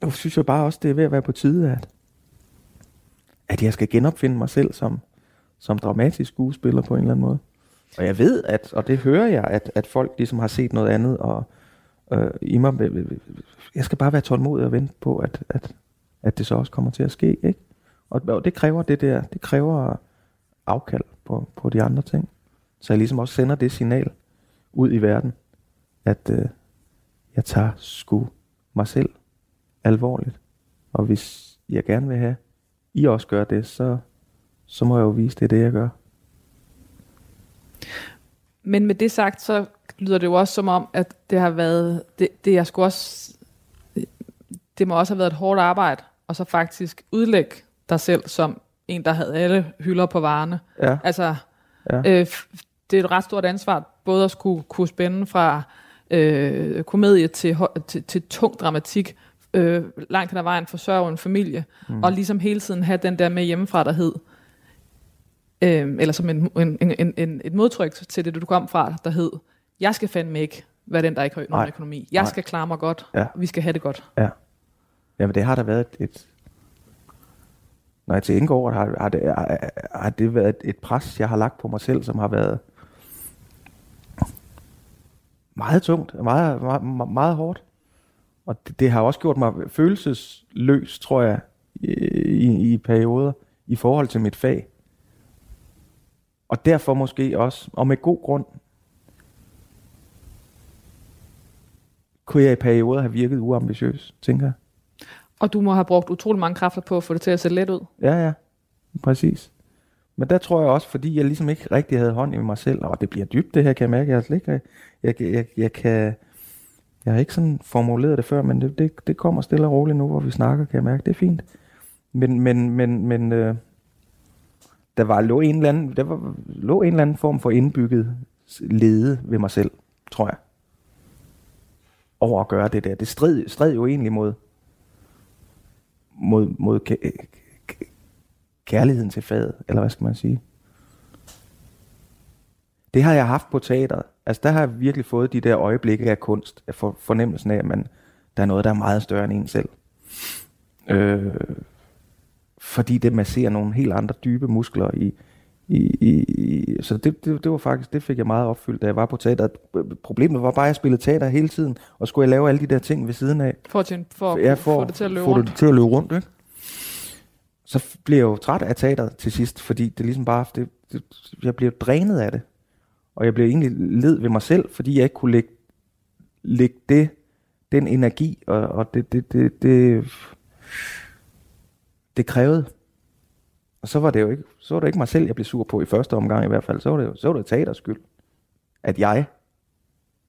nu synes jeg bare også, det er ved at være på tide, at, at jeg skal genopfinde mig selv som, som dramatisk skuespiller på en eller anden måde. Og jeg ved, at, og det hører jeg, at, at folk ligesom har set noget andet, og øh, i mig, øh, øh, jeg skal bare være tålmodig og vente på, at, at, at det så også kommer til at ske, ikke? Og, og det kræver det der, det kræver afkald på, på de andre ting. Så jeg ligesom også sender det signal ud i verden, at øh, jeg tager sgu mig selv alvorligt. Og hvis jeg gerne vil have, I også gør det, så, så må jeg jo vise, det er det, jeg gør. Men med det sagt, så lyder det jo også som om, at det har været, det, det er sgu også, det må også have været et hårdt arbejde, og så faktisk udlægge dig selv som en, der havde alle hylder på varerne. Ja, Altså, Ja. øh, det er et ret stort ansvar, både at skulle kunne spænde fra øh, komedie til, til, til tung dramatik, øh, langt hen ad vejen forsørge en familie, mm. og ligesom hele tiden have den der med hjemmefra, der hed, øh, eller som en, en, en, en, et modtryk til det, du kom fra, der hed, jeg skal fandme ikke være den, der ikke har nogen økonomi. Jeg Nej. skal klare mig godt. Ja. Vi skal have det godt. ja. Jamen det har der været et, et når jeg tænker over det, har, har, det, har, har det været et, pres, jeg har lagt på mig selv, som har været meget tungt, meget, meget, meget, hårdt. Og det, det har også gjort mig følelsesløs, tror jeg, i, i perioder, i forhold til mit fag. Og derfor måske også, og med god grund, kunne jeg i perioder have virket uambitiøs, tænker jeg. Og du må have brugt utrolig mange kræfter på at få det til at se let ud. Ja, ja. Præcis. Men der tror jeg også, fordi jeg ligesom ikke rigtig havde hånd i mig selv, og det bliver dybt det her, kan jeg mærke. Jeg, har slet ikke, jeg, jeg, jeg, jeg kan, jeg har ikke sådan formuleret det før, men det, det, det kommer stille og roligt nu, hvor vi snakker, kan jeg mærke. Det er fint. Men, men, men, men øh, der var lå en, eller anden, der var, lå en eller anden form for indbygget lede ved mig selv, tror jeg. Over at gøre det der. Det strid, strid jo egentlig mod, mod, mod kærligheden til faget, eller hvad skal man sige. Det har jeg haft på teateret. Altså der har jeg virkelig fået de der øjeblikke af kunst, af for, fornemmelsen af, at man, der er noget, der er meget større end en selv. Øh, fordi det masserer nogle helt andre dybe muskler i, i, i, i så det, det, det var faktisk, det fik jeg meget opfyldt, da jeg var på teater. Problemet var bare, at jeg spillede teater hele tiden, og skulle jeg lave alle de der ting ved siden af. For at, tjene, for at Ja, ja, få det til at løbe rundt. det til at løbe rundt, ikke? Så blev jeg jo træt af teateret til sidst, fordi det ligesom bare, det, det, jeg blev drænet af det. Og jeg blev egentlig led ved mig selv, fordi jeg ikke kunne lægge, lægge det, den energi, og, og det, det, det, det, det krævede. Og så var det jo ikke, så var det ikke mig selv, jeg blev sur på i første omgang i hvert fald. Så var det, jo- så var det teaters skyld, at jeg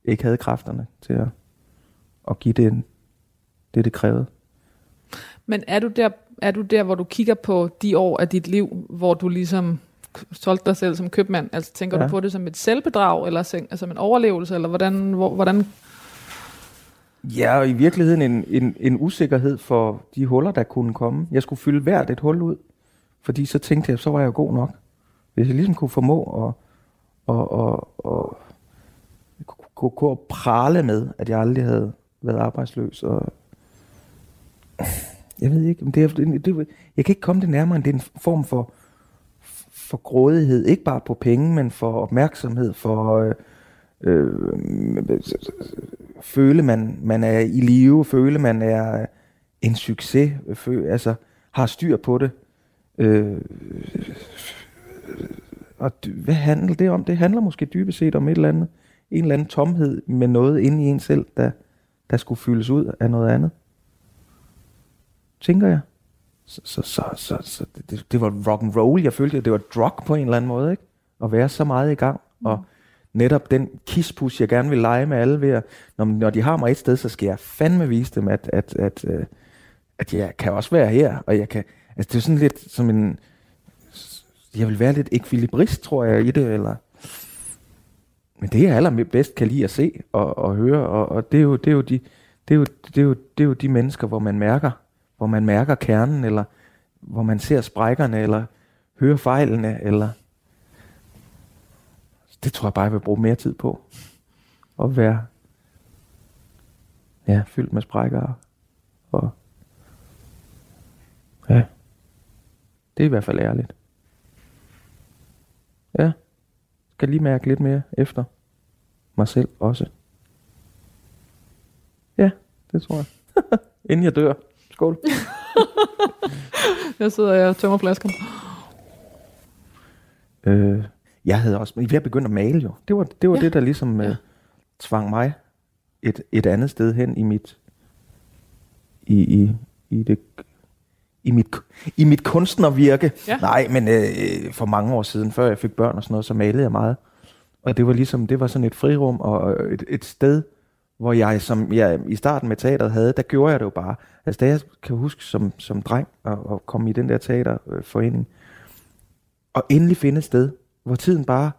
ikke havde kræfterne til at, at give det, det, det krævede. Men er du, der, er du der, hvor du kigger på de år af dit liv, hvor du ligesom solgte dig selv som købmand? Altså tænker ja. Du på det som et selvbedrag, eller som altså, som en overlevelse, eller hvordan, hvor, hvordan Ja, og i virkeligheden en, en, en usikkerhed for de huller, der kunne komme. Jeg skulle fylde hvert et hul ud, fordi så tænkte jeg, så var jeg god nok. Hvis jeg ligesom kunne formå at, og, og, og, kunne, kunne prale med, at jeg aldrig havde været arbejdsløs. Og jeg ved ikke, men det er, det, det, jeg kan ikke komme det nærmere, end det er en form for, for grådighed. Ikke bare på penge, men for opmærksomhed, for... Øh, øh, føle, man, man er i live, føle, man er en succes, føle, altså har styr på det. Øh, og hvad handler det om? Det handler måske dybest set om et eller andet, en eller anden tomhed med noget inde i en selv, der, der skulle fyldes ud af noget andet. Tænker jeg. Så, så, så, så, så det- det, var rock and roll. Jeg følte, at det var drug på en eller anden måde, ikke? At være så meget i gang. Og mm netop den kispus, jeg gerne vil lege med alle ved at, når, når de har mig et sted, så skal jeg fandme vise dem, at, at, at, øh, at jeg kan også være her, og jeg kan, altså det er sådan lidt som en, jeg vil være lidt ekvilibrist, tror jeg, i det, eller, men det jeg allerbedst kan lide at se og, og høre, og, og det, er jo, det, er jo de, det, er jo, det, er jo, det er jo de mennesker, hvor man mærker, hvor man mærker kernen, eller hvor man ser sprækkerne, eller hører fejlene, eller det tror jeg bare, jeg vil bruge mere tid på. At være ja, fyldt med sprækker. Og ja, det er i hvert fald ærligt. Ja, skal lige mærke lidt mere efter mig selv også. Ja, det tror jeg. Inden jeg dør. Skål. jeg sidder og tømmer flaskerne? Øh, jeg havde også, jeg begyndte at male jo. Det var det, var Ja. det der ligesom øh, Ja. tvang mig et, et andet sted hen i mit i, i, i det i mit, i mit kunstnervirke. Ja. Nej, men øh, for mange år siden, før jeg fik børn og sådan noget, så malede jeg meget. Og det var ligesom, det var sådan et frirum og et, et sted, hvor jeg, som jeg i starten med teateret havde, der gjorde jeg det jo bare. Altså da jeg kan huske som, som dreng at, at komme i den der teaterforening, og endelig finde et sted, hvor tiden bare,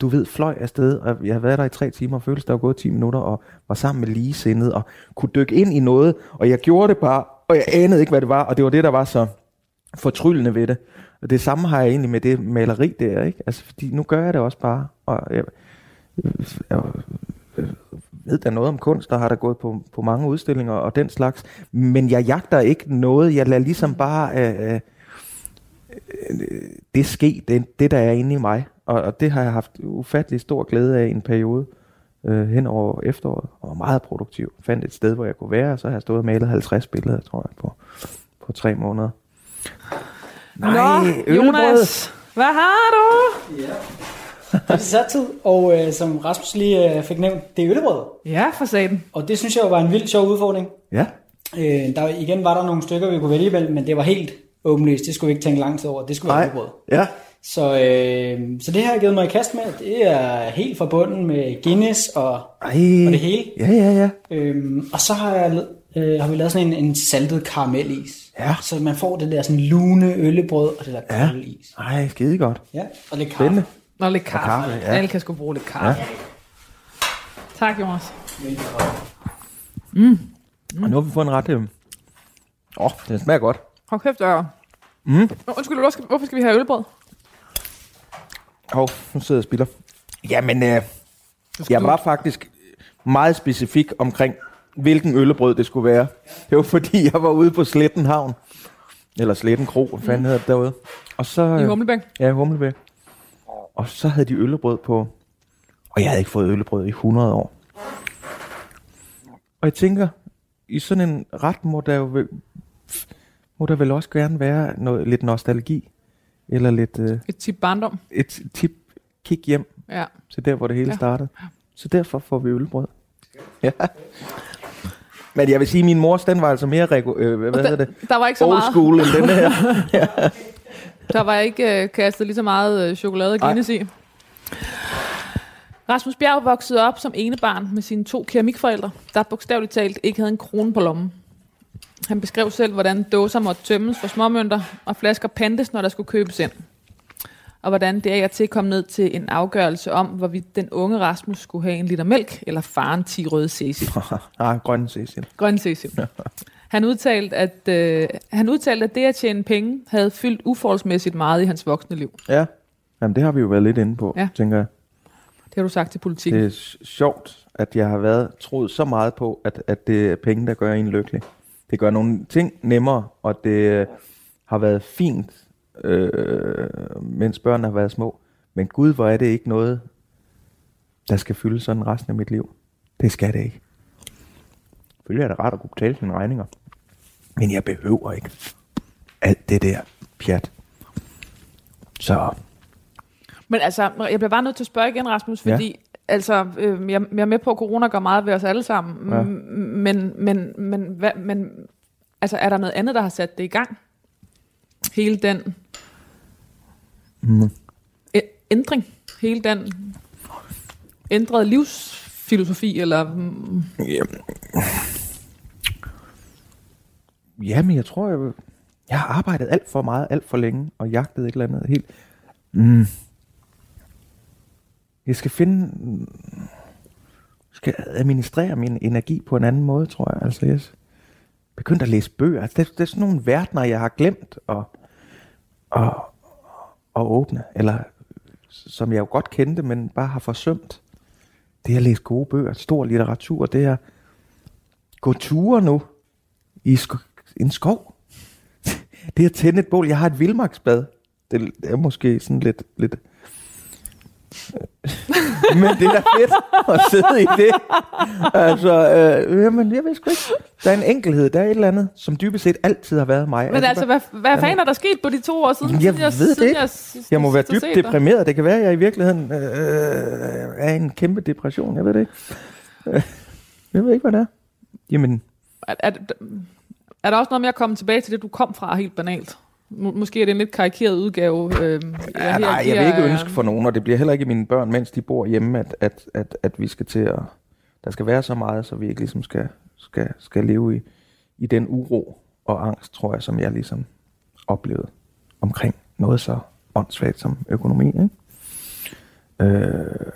du ved, fløj afsted, og jeg havde været der i tre timer, og føltes der var gået 10 minutter, og var sammen med ligesindede, og kunne dykke ind i noget, og jeg gjorde det bare, og jeg anede ikke, hvad det var, og det var det, der var så fortryllende ved det. Og det samme har jeg egentlig med det maleri der, ikke? Altså, fordi nu gør jeg det også bare, og jeg, jeg, jeg ved da noget om kunst, der har der gået på, på mange udstillinger og den slags, men jeg jagter ikke noget, jeg lader ligesom bare øh, øh, det ske, det, det der er inde i mig, og, og det har jeg haft ufattelig stor glæde af i en periode øh, hen over efteråret, og var meget produktiv. Fandt et sted, hvor jeg kunne være, og så har jeg stået og malet 50 billeder, tror jeg, på, på tre måneder. Nå, øllebrød. Jonas, hvad har du? Ja. Det er sat tid, og øh, som Rasmus lige øh, fik nævnt, det er øllebrød. Ja, for satan. Og det synes jeg var en vild sjov udfordring. Ja, Øh, der, igen var der nogle stykker, vi kunne vælge imellem, men det var helt åbenlyst. Det skulle vi ikke tænke lang tid over. Det skulle være nej, øllebrød. ja, Så, øh, så det har jeg givet mig i kast med. Det er helt forbundet med Guinness og, Ej. og det hele. Ja, ja, ja. Øhm, og så har, jeg, øh, har vi lavet sådan en, en saltet karamelis. Ja. Så man får det der sådan lune øllebrød og det der Ja. kolde is. Ej, skide godt. Ja, og lidt kaffe. Spændende. Og lidt kaffe. kaffe, ja. Alle kan sgu bruge lidt kaffe. Ja. Tak, Jonas. Og nu har vi fået en ret... Åh, oh, den smager godt. Hold kæft, jeg... Mm. Undskyld, hvorfor skal, hvorfor skal vi have ølbrød? Hov, nu sidder jeg og spiller. Jamen, øh, jeg var faktisk meget specifik omkring, hvilken øllebrød det skulle være. Det var fordi, jeg var ude på Sletten Havn. Eller Sletten Kro, hvad fanden hedder det derude. Og så, I øh, Humlebæk? Ja, Humlebæk. Og så havde de øllebrød på. Og jeg havde ikke fået øllebrød i 100 år. Og jeg tænker, i sådan en ret må der jo må der vel også gerne være noget, lidt nostalgi. Eller lidt øh, Et tip barndom. et tip, kig hjem Ja. til der, hvor det hele Ja. startede. Så derfor får vi øllebrød. Ja. Men jeg vil sige, at min mors, den var altså mere øh, hvad der, hedder det? der var ikke så meget, school end den her. der var ikke øh, kastet lige så meget øh, chokolade og Guinness i. Rasmus Bjerg voksede op som enebarn med sine to keramikforældre, der bogstaveligt talt ikke havde en krone på lommen. Han beskrev selv, hvordan dåser måtte tømmes for småmønter og flasker pantes, når der skulle købes ind. Og hvordan det af og til kom ned til en afgørelse om, hvorvidt den unge Rasmus skulle have en liter mælk, eller faren 10 røde Cecil. ah, grønne Cecil. Grøn Cecil. Han udtalte, at, øh, han udtalte, at det at tjene penge havde fyldt uforholdsmæssigt meget i hans voksne liv. Ja. Jamen, det har vi jo været lidt inde på, Ja. tænker jeg. Det har du sagt til politikken. Det er sjovt, at jeg har været troet så meget på, at, at det er penge, der gør en lykkelig. Det gør nogle ting nemmere, og det øh, har været fint, øh, mens børnene har været små. Men gud, hvor er det ikke noget, der skal fylde sådan resten af mit liv. Det skal det ikke. Selvfølgelig er det rart at kunne betale sine regninger. Men jeg behøver ikke alt det der pjat. Så Men altså, jeg bliver bare nødt til at spørge igen, Rasmus, Ja. Altså, øh, jeg, jeg er med på, at corona gør meget ved os alle sammen. Ja. Men, men, men, hvad, men altså, er der noget andet, der har sat det i gang? Hele den mm. ændring, hele den ændrede livsfilosofi, eller mm, Jamen. Jamen, jeg tror, jeg, jeg har arbejdet alt for meget, alt for længe, og jagtet et eller andet helt... Mm. Jeg skal finde... skal administrere min energi på en anden måde, tror jeg. Altså, jeg begyndte at læse bøger. Altså, det, det er sådan nogle verdener, jeg har glemt at, at, at åbne. Eller som jeg jo godt kendte, men bare har forsømt. Det er at læse gode bøger, stor litteratur, det er gå ture nu i sko- en skov. Det er at tænde et bål. Jeg har et vildmarksbad. Det er måske sådan lidt... lidt men det er da fedt at sidde i det. Altså, øh, jamen, jeg ved sgu ikke. Der er en enkelhed, der er et eller andet, som dybest set altid har været mig. Men altså, hvad, hvad fanden er der sket på de to år siden? Jeg siden ved det ikke. Jeg, Jeg må være dybt dig? deprimeret. Det kan være, at jeg i virkeligheden øh, er i en kæmpe depression. Jeg ved det ikke. Øh, Jeg ved ikke, hvad det er. Jamen, Er, er, er der også noget med at komme tilbage til det, du kom fra, helt banalt? Må- Måske er det en lidt karikeret udgave. Øh, Ja, nej, jeg vil ikke ønske for nogen, og det bliver heller ikke mine børn, mens de bor hjemme, at, at, at, at vi skal til at... Der skal være så meget, så vi ikke ligesom skal, skal, skal leve i, i den uro og angst, tror jeg, som jeg ligesom oplevede omkring noget så åndssvagt som økonomi. Ikke? Øh,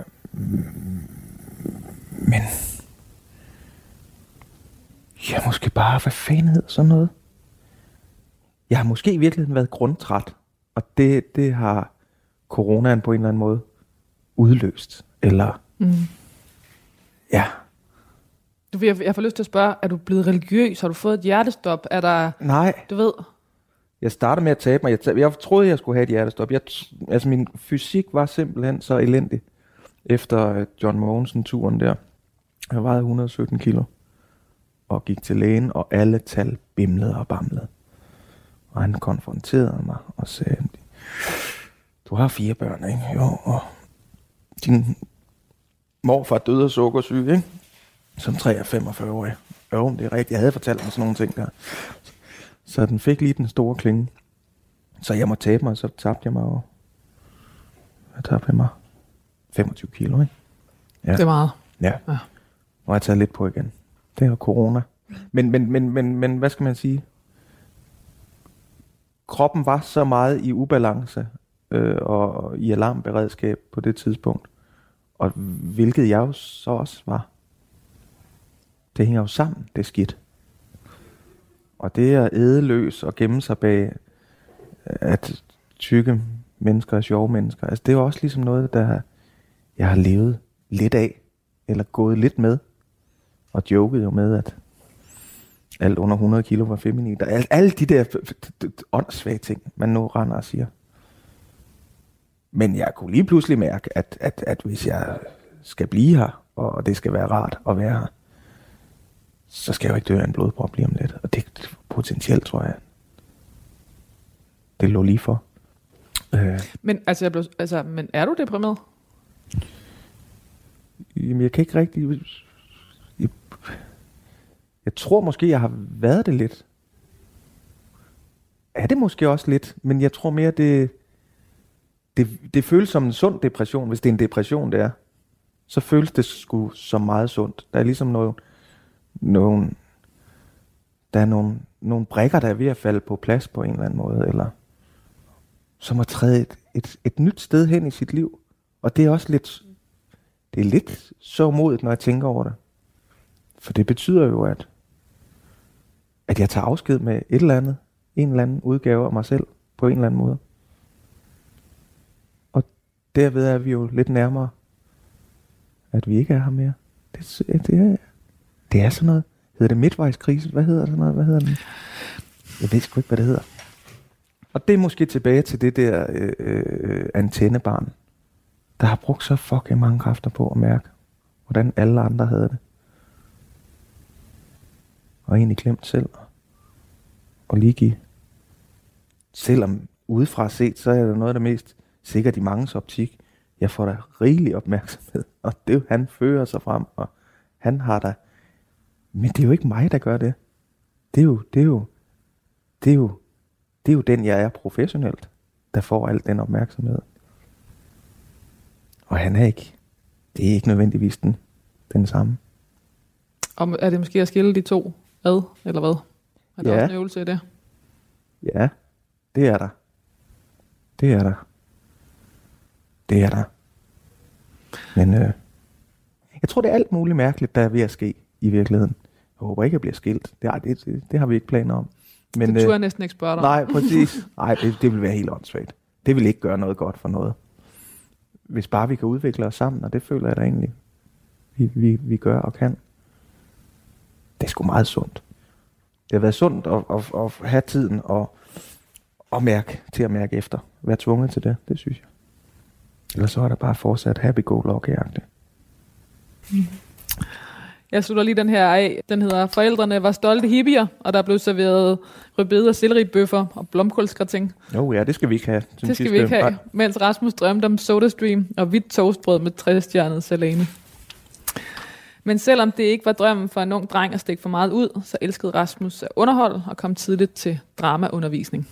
men... Ja, måske bare, hvad fanden hedder sådan noget? Jeg har måske i virkeligheden været grundtræt, og det, det har coronaen på en eller anden måde udløst. Eller, Mm. ja, Du, jeg, jeg får lyst til at spørge, er du blevet religiøs? Har du fået et hjertestop? Er der, nej. du ved... Jeg startede med at tabe mig. Jeg, tab, jeg troede, jeg skulle have et hjertestop. Jeg, altså, min fysik var simpelthen så elendig efter øh, John Mogensen-turen der. Jeg vejede 117 kilo og gik til lægen, og alle tal bimlede og bamlede. Og han konfronterede mig og sagde, du har fire børn, ikke? Jo, og din morfar døde af sukkersyge, ikke? Som 43-45-årig. Jo, det er rigtigt. Jeg havde fortalt mig sådan nogle ting der. Så den fik lige den store klinge. Så jeg må tabe mig, så tabte jeg mig jo Jeg tager mig 25 kilo, ikke? Ja. Det er meget. Ja. Ja. Og jeg tager lidt på igen. Det er corona. Men, men, men, men, men hvad skal man sige? Kroppen var så meget i ubalance øh, og i alarmberedskab på det tidspunkt. Og hvilket jeg jo så også var. Det hænger jo sammen, det skidt. Og det at ædeløs og gemme sig bag, øh, at tykke mennesker er sjove mennesker, altså det er jo også ligesom noget, der jeg har levet lidt af, eller gået lidt med, og joket jo med, at alt under 100 kilo var feminin. Der, alle, alle de der åndssvage ting, man nu render og siger. Men jeg kunne lige pludselig mærke, at, at, at hvis jeg skal blive her, og det skal være rart at være her, så skal jeg jo ikke dø af en blodprop lige om lidt. Og det potentielt, tror jeg, det lå lige for. Øh, Men, altså, jeg blev, altså, men er du deprimeret? Jamen, jeg kan ikke rigtig... Jeg, tror måske, jeg har været det lidt. Er det måske også lidt, men jeg tror mere, det, det, det føles som en sund depression, hvis det er en depression, det er. Så føles det sgu som meget sundt. Der er ligesom noget, nogle, der er nogle, nogle brækker, der er ved at falde på plads på en eller anden måde, eller som at træde et, et, et nyt sted hen i sit liv. Og det er også lidt, det er lidt så modigt, når jeg tænker over det. For det betyder jo, at, at jeg tager afsked med et eller andet, en eller anden udgave af mig selv, på en eller anden måde. Og derved er vi jo lidt nærmere, at vi ikke er her mere. Det, det, er, det er sådan noget. Hedder det midtvejskrise? Hvad hedder sådan noget? Hvad hedder den? Jeg ved sgu ikke, hvad det hedder. Og det er måske tilbage til det der øh, øh, antennebarn, der har brugt så fucking mange kræfter på at mærke, hvordan alle andre havde det. Og egentlig glemt selv at lige give. Selvom udefra set, så er det noget af det mest sikkert i mangens optik. Jeg får da rigelig opmærksomhed, og det er jo, han fører sig frem, og han har da... Men det er jo ikke mig, der gør det. Det er jo, det er jo, det er jo, det er jo den, jeg er professionelt, der får al den opmærksomhed. Og han er ikke, det er ikke nødvendigvis den, den samme. Og er det måske at skille de to ad, eller hvad? Er der Ja. også en øvelse i det? Ja, det er der. Det er der. Det er der. Men øh, jeg tror, det er alt muligt mærkeligt, der er ved at ske i virkeligheden. Jeg håber ikke, jeg bliver skilt. Det, ej, det, det, det har vi ikke planer om. Men, det turde jeg næsten ikke spørge dig. Nej, præcis. Nej, det, det vil være helt åndssvagt. Det vil ikke gøre noget godt for noget. Hvis bare vi kan udvikle os sammen, og det føler jeg da egentlig, vi, vi, vi gør og kan. Det er sgu meget sundt. Det har været sundt at, at, at have tiden og, og mærke, til at mærke efter. Være tvunget til det, det synes jeg. Ellers så er der bare fortsat happy-go-lucky-agtigt. Jeg slutter lige den her af. Den hedder Forældrene var stolte hippier, og der blev serveret rødbede og selleribøffer og blomkålsgratin. Jo ja, det skal vi ikke have. Det skal sidste- vi ikke have, Nej. mens Rasmus drømte om SodaStream og hvidt toastbrød med træstjernet salami. Men selvom det ikke var drømmen for en ung dreng at stikke for meget ud, så elskede Rasmus at underholde og kom tidligt til dramaundervisning.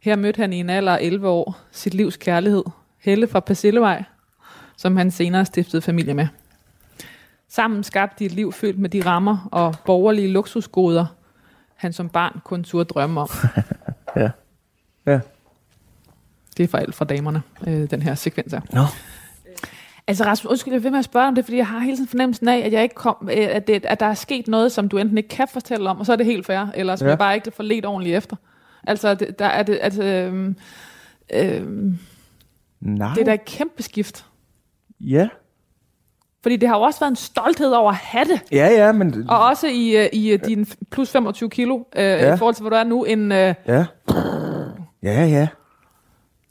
Her mødte han i en alder af 11 år sit livs kærlighed, Helle fra Persillevej, som han senere stiftede familie med. Sammen skabte de et liv fyldt med de rammer og borgerlige luksusgoder, han som barn kun turde drømme om. Ja. Ja. Det er for alt fra damerne, øh, den her sekvens her. Nå. Altså Rasmus, undskyld, jeg vil med at spørge om det, fordi jeg har hele tiden fornemmelsen af, at, jeg ikke kom, øh, at, det, at der er sket noget, som du enten ikke kan fortælle om, og så er det helt fair, eller som Ja. jeg bare ikke får let ordentligt efter. Altså, det, der er det, altså, øhm, øhm, Nej. det er da et kæmpe skift. Ja. Fordi det har jo også været en stolthed over at have det, Ja, ja, men... og også i, øh, i øh, din plus 25 kilo, øh, ja. i forhold til, hvor du er nu, en, øh, Ja. Ja, ja.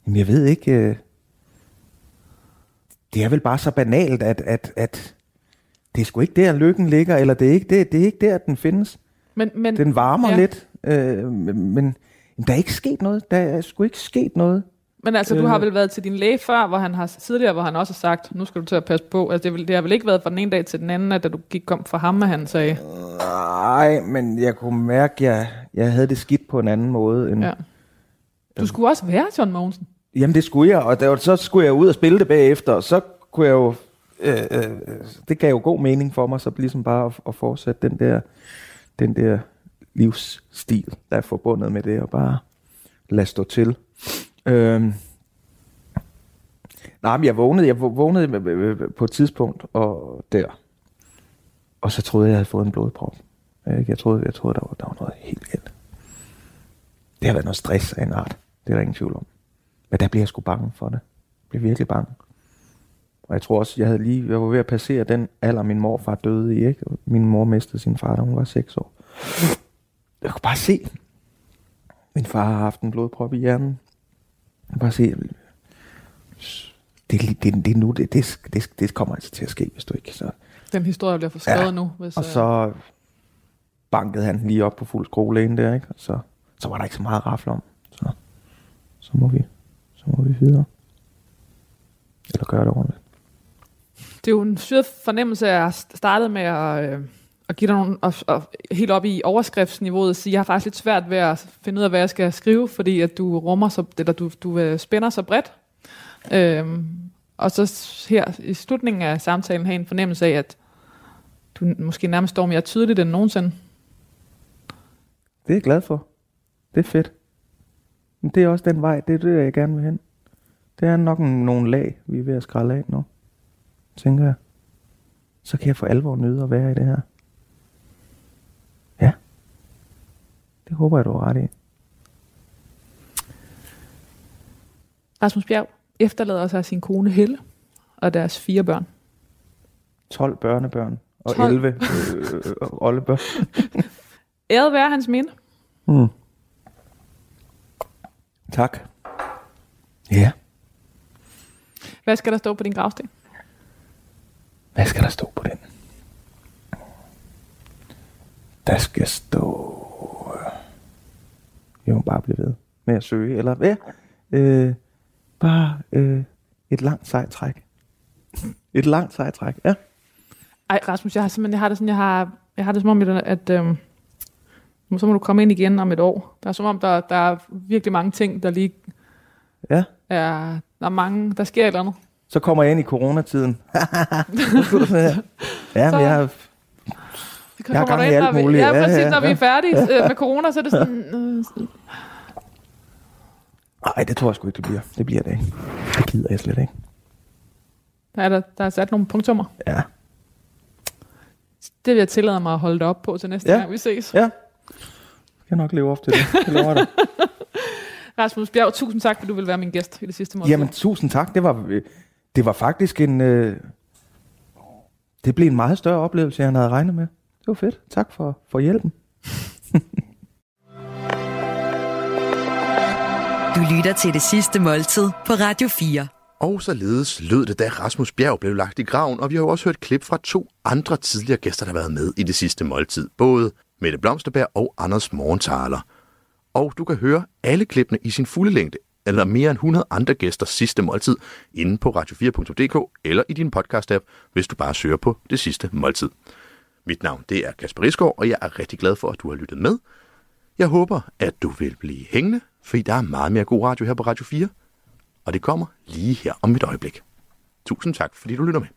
Men jeg ved ikke... Øh... Det er vel bare så banalt, at, at, at det er sgu ikke der, lykken ligger, eller det er ikke, det, det er ikke der, den findes. men, men Den varmer Ja. lidt, øh, men, men der er ikke sket noget. Der er sgu ikke sket noget. Men altså, du Øh. har vel været til din læge før, hvor han har tidligere, hvor han også har sagt, nu skal du til at passe på. Altså, det, vil, det har vel ikke været fra den ene dag til den anden, at da du gik kom fra ham, at han sagde, Nej, men jeg kunne mærke, at jeg, jeg havde det skidt på en anden måde. End, ja. Du skulle også være John Mogensen. Jamen det skulle jeg, og der, så skulle jeg ud og spille det bagefter, og så kunne jeg jo, øh, øh, det gav jo god mening for mig, så ligesom bare at, at fortsætte den der, den der livsstil, der er forbundet med det, og bare lade stå til. Øh, nej, men jeg vågnede, jeg vågnede øh, øh, øh, på et tidspunkt, og der, og så troede jeg, jeg havde fået en blodprop. Jeg troede, jeg troede der, var, der var noget helt galt. Det har været noget stress af en art. Det er der ingen tvivl om. Men der bliver jeg sgu bange for det. Jeg bliver virkelig bange. Og jeg tror også, jeg havde lige, jeg var ved at passere den alder, min morfar døde i. Ikke? Min mor mistede sin far, da hun var 6 år. Jeg kunne bare se, min far har haft en blodprop i hjernen. Jeg kunne bare se, det, det, det, nu, det, det, det, det kommer altså til at ske, hvis du ikke så... Den historie bliver forskrevet ja. nu. Hvis, og øh, så bankede han lige op på fuld skole der, ikke? Og så, så var der ikke så meget at rafle om. Så, så må vi så må vi videre. Eller gøre det ordentligt. Det er jo en syret fornemmelse, at jeg startede med at, øh, at give dig nogle, og, og, helt op i overskriftsniveauet, sige, jeg har faktisk lidt svært ved at finde ud af, hvad jeg skal skrive, fordi at du rummer så, eller du, du øh, spænder så bredt. Øhm, og så her i slutningen af samtalen have en fornemmelse af, at du måske nærmest står mere tydeligt end nogensinde. Det er jeg glad for. Det er fedt. Men det er også den vej, det er det, jeg gerne vil hen. Det er nok nogle lag, vi er ved at skralde af nu, tænker jeg. Så kan jeg for alvor nyde at være i det her. Ja. Det håber jeg, du har ret i. Rasmus Bjerg efterlader sig sin kone Helle og deres fire børn. 12 børnebørn og 12. 11 øh, øh, oldebørn. Æret være hans minde. Mm. Tak. Ja. Hvad skal der stå på din gravsten? Hvad skal der stå på den? Der skal stå... Jeg må bare blive ved med at søge. Eller hvad? Øh, bare øh, et langt sejt træk. et langt sejt træk, ja. Ej, Rasmus, jeg har simpelthen, jeg har det sådan, jeg har, jeg har det som om, at, at øhm, så må du komme ind igen om et år. Der er som om, der, der er virkelig mange ting, der lige ja. er, der er mange, der sker et eller andet. Så kommer jeg ind i coronatiden. ja, men jeg har, jeg har gang i alt muligt. Ja, præcis, ja, ja, når vi er færdige ja. med corona, så er det sådan... Øh, Nej, det tror jeg sgu ikke, det bliver. Det bliver det ikke. Det gider jeg slet ikke. Der er, der, der er sat nogle punktummer. Ja. Det vil jeg tillade mig at holde det op på til næste ja. gang, vi ses. Ja. Jeg kan nok leve op til det. Det lover dig. Rasmus Bjerg, tusind tak, fordi du vil være min gæst i det sidste måned. Jamen, tusind tak. Det var, det var faktisk en... Øh, det blev en meget større oplevelse, end jeg havde regnet med. Det var fedt. Tak for, for hjælpen. du lytter til det sidste måltid på Radio 4. Og således lød det, da Rasmus Bjerg blev lagt i graven, og vi har jo også hørt klip fra to andre tidligere gæster, der har været med i det sidste måltid. Både Mette Blomsterberg og Anders Morgenthaler. Og du kan høre alle klippene i sin fulde længde, eller mere end 100 andre gæsters sidste måltid, inde på radio4.dk eller i din podcast-app, hvis du bare søger på det sidste måltid. Mit navn det er Kasper Isgaard, og jeg er rigtig glad for, at du har lyttet med. Jeg håber, at du vil blive hængende, fordi der er meget mere god radio her på Radio 4, og det kommer lige her om et øjeblik. Tusind tak, fordi du lytter med.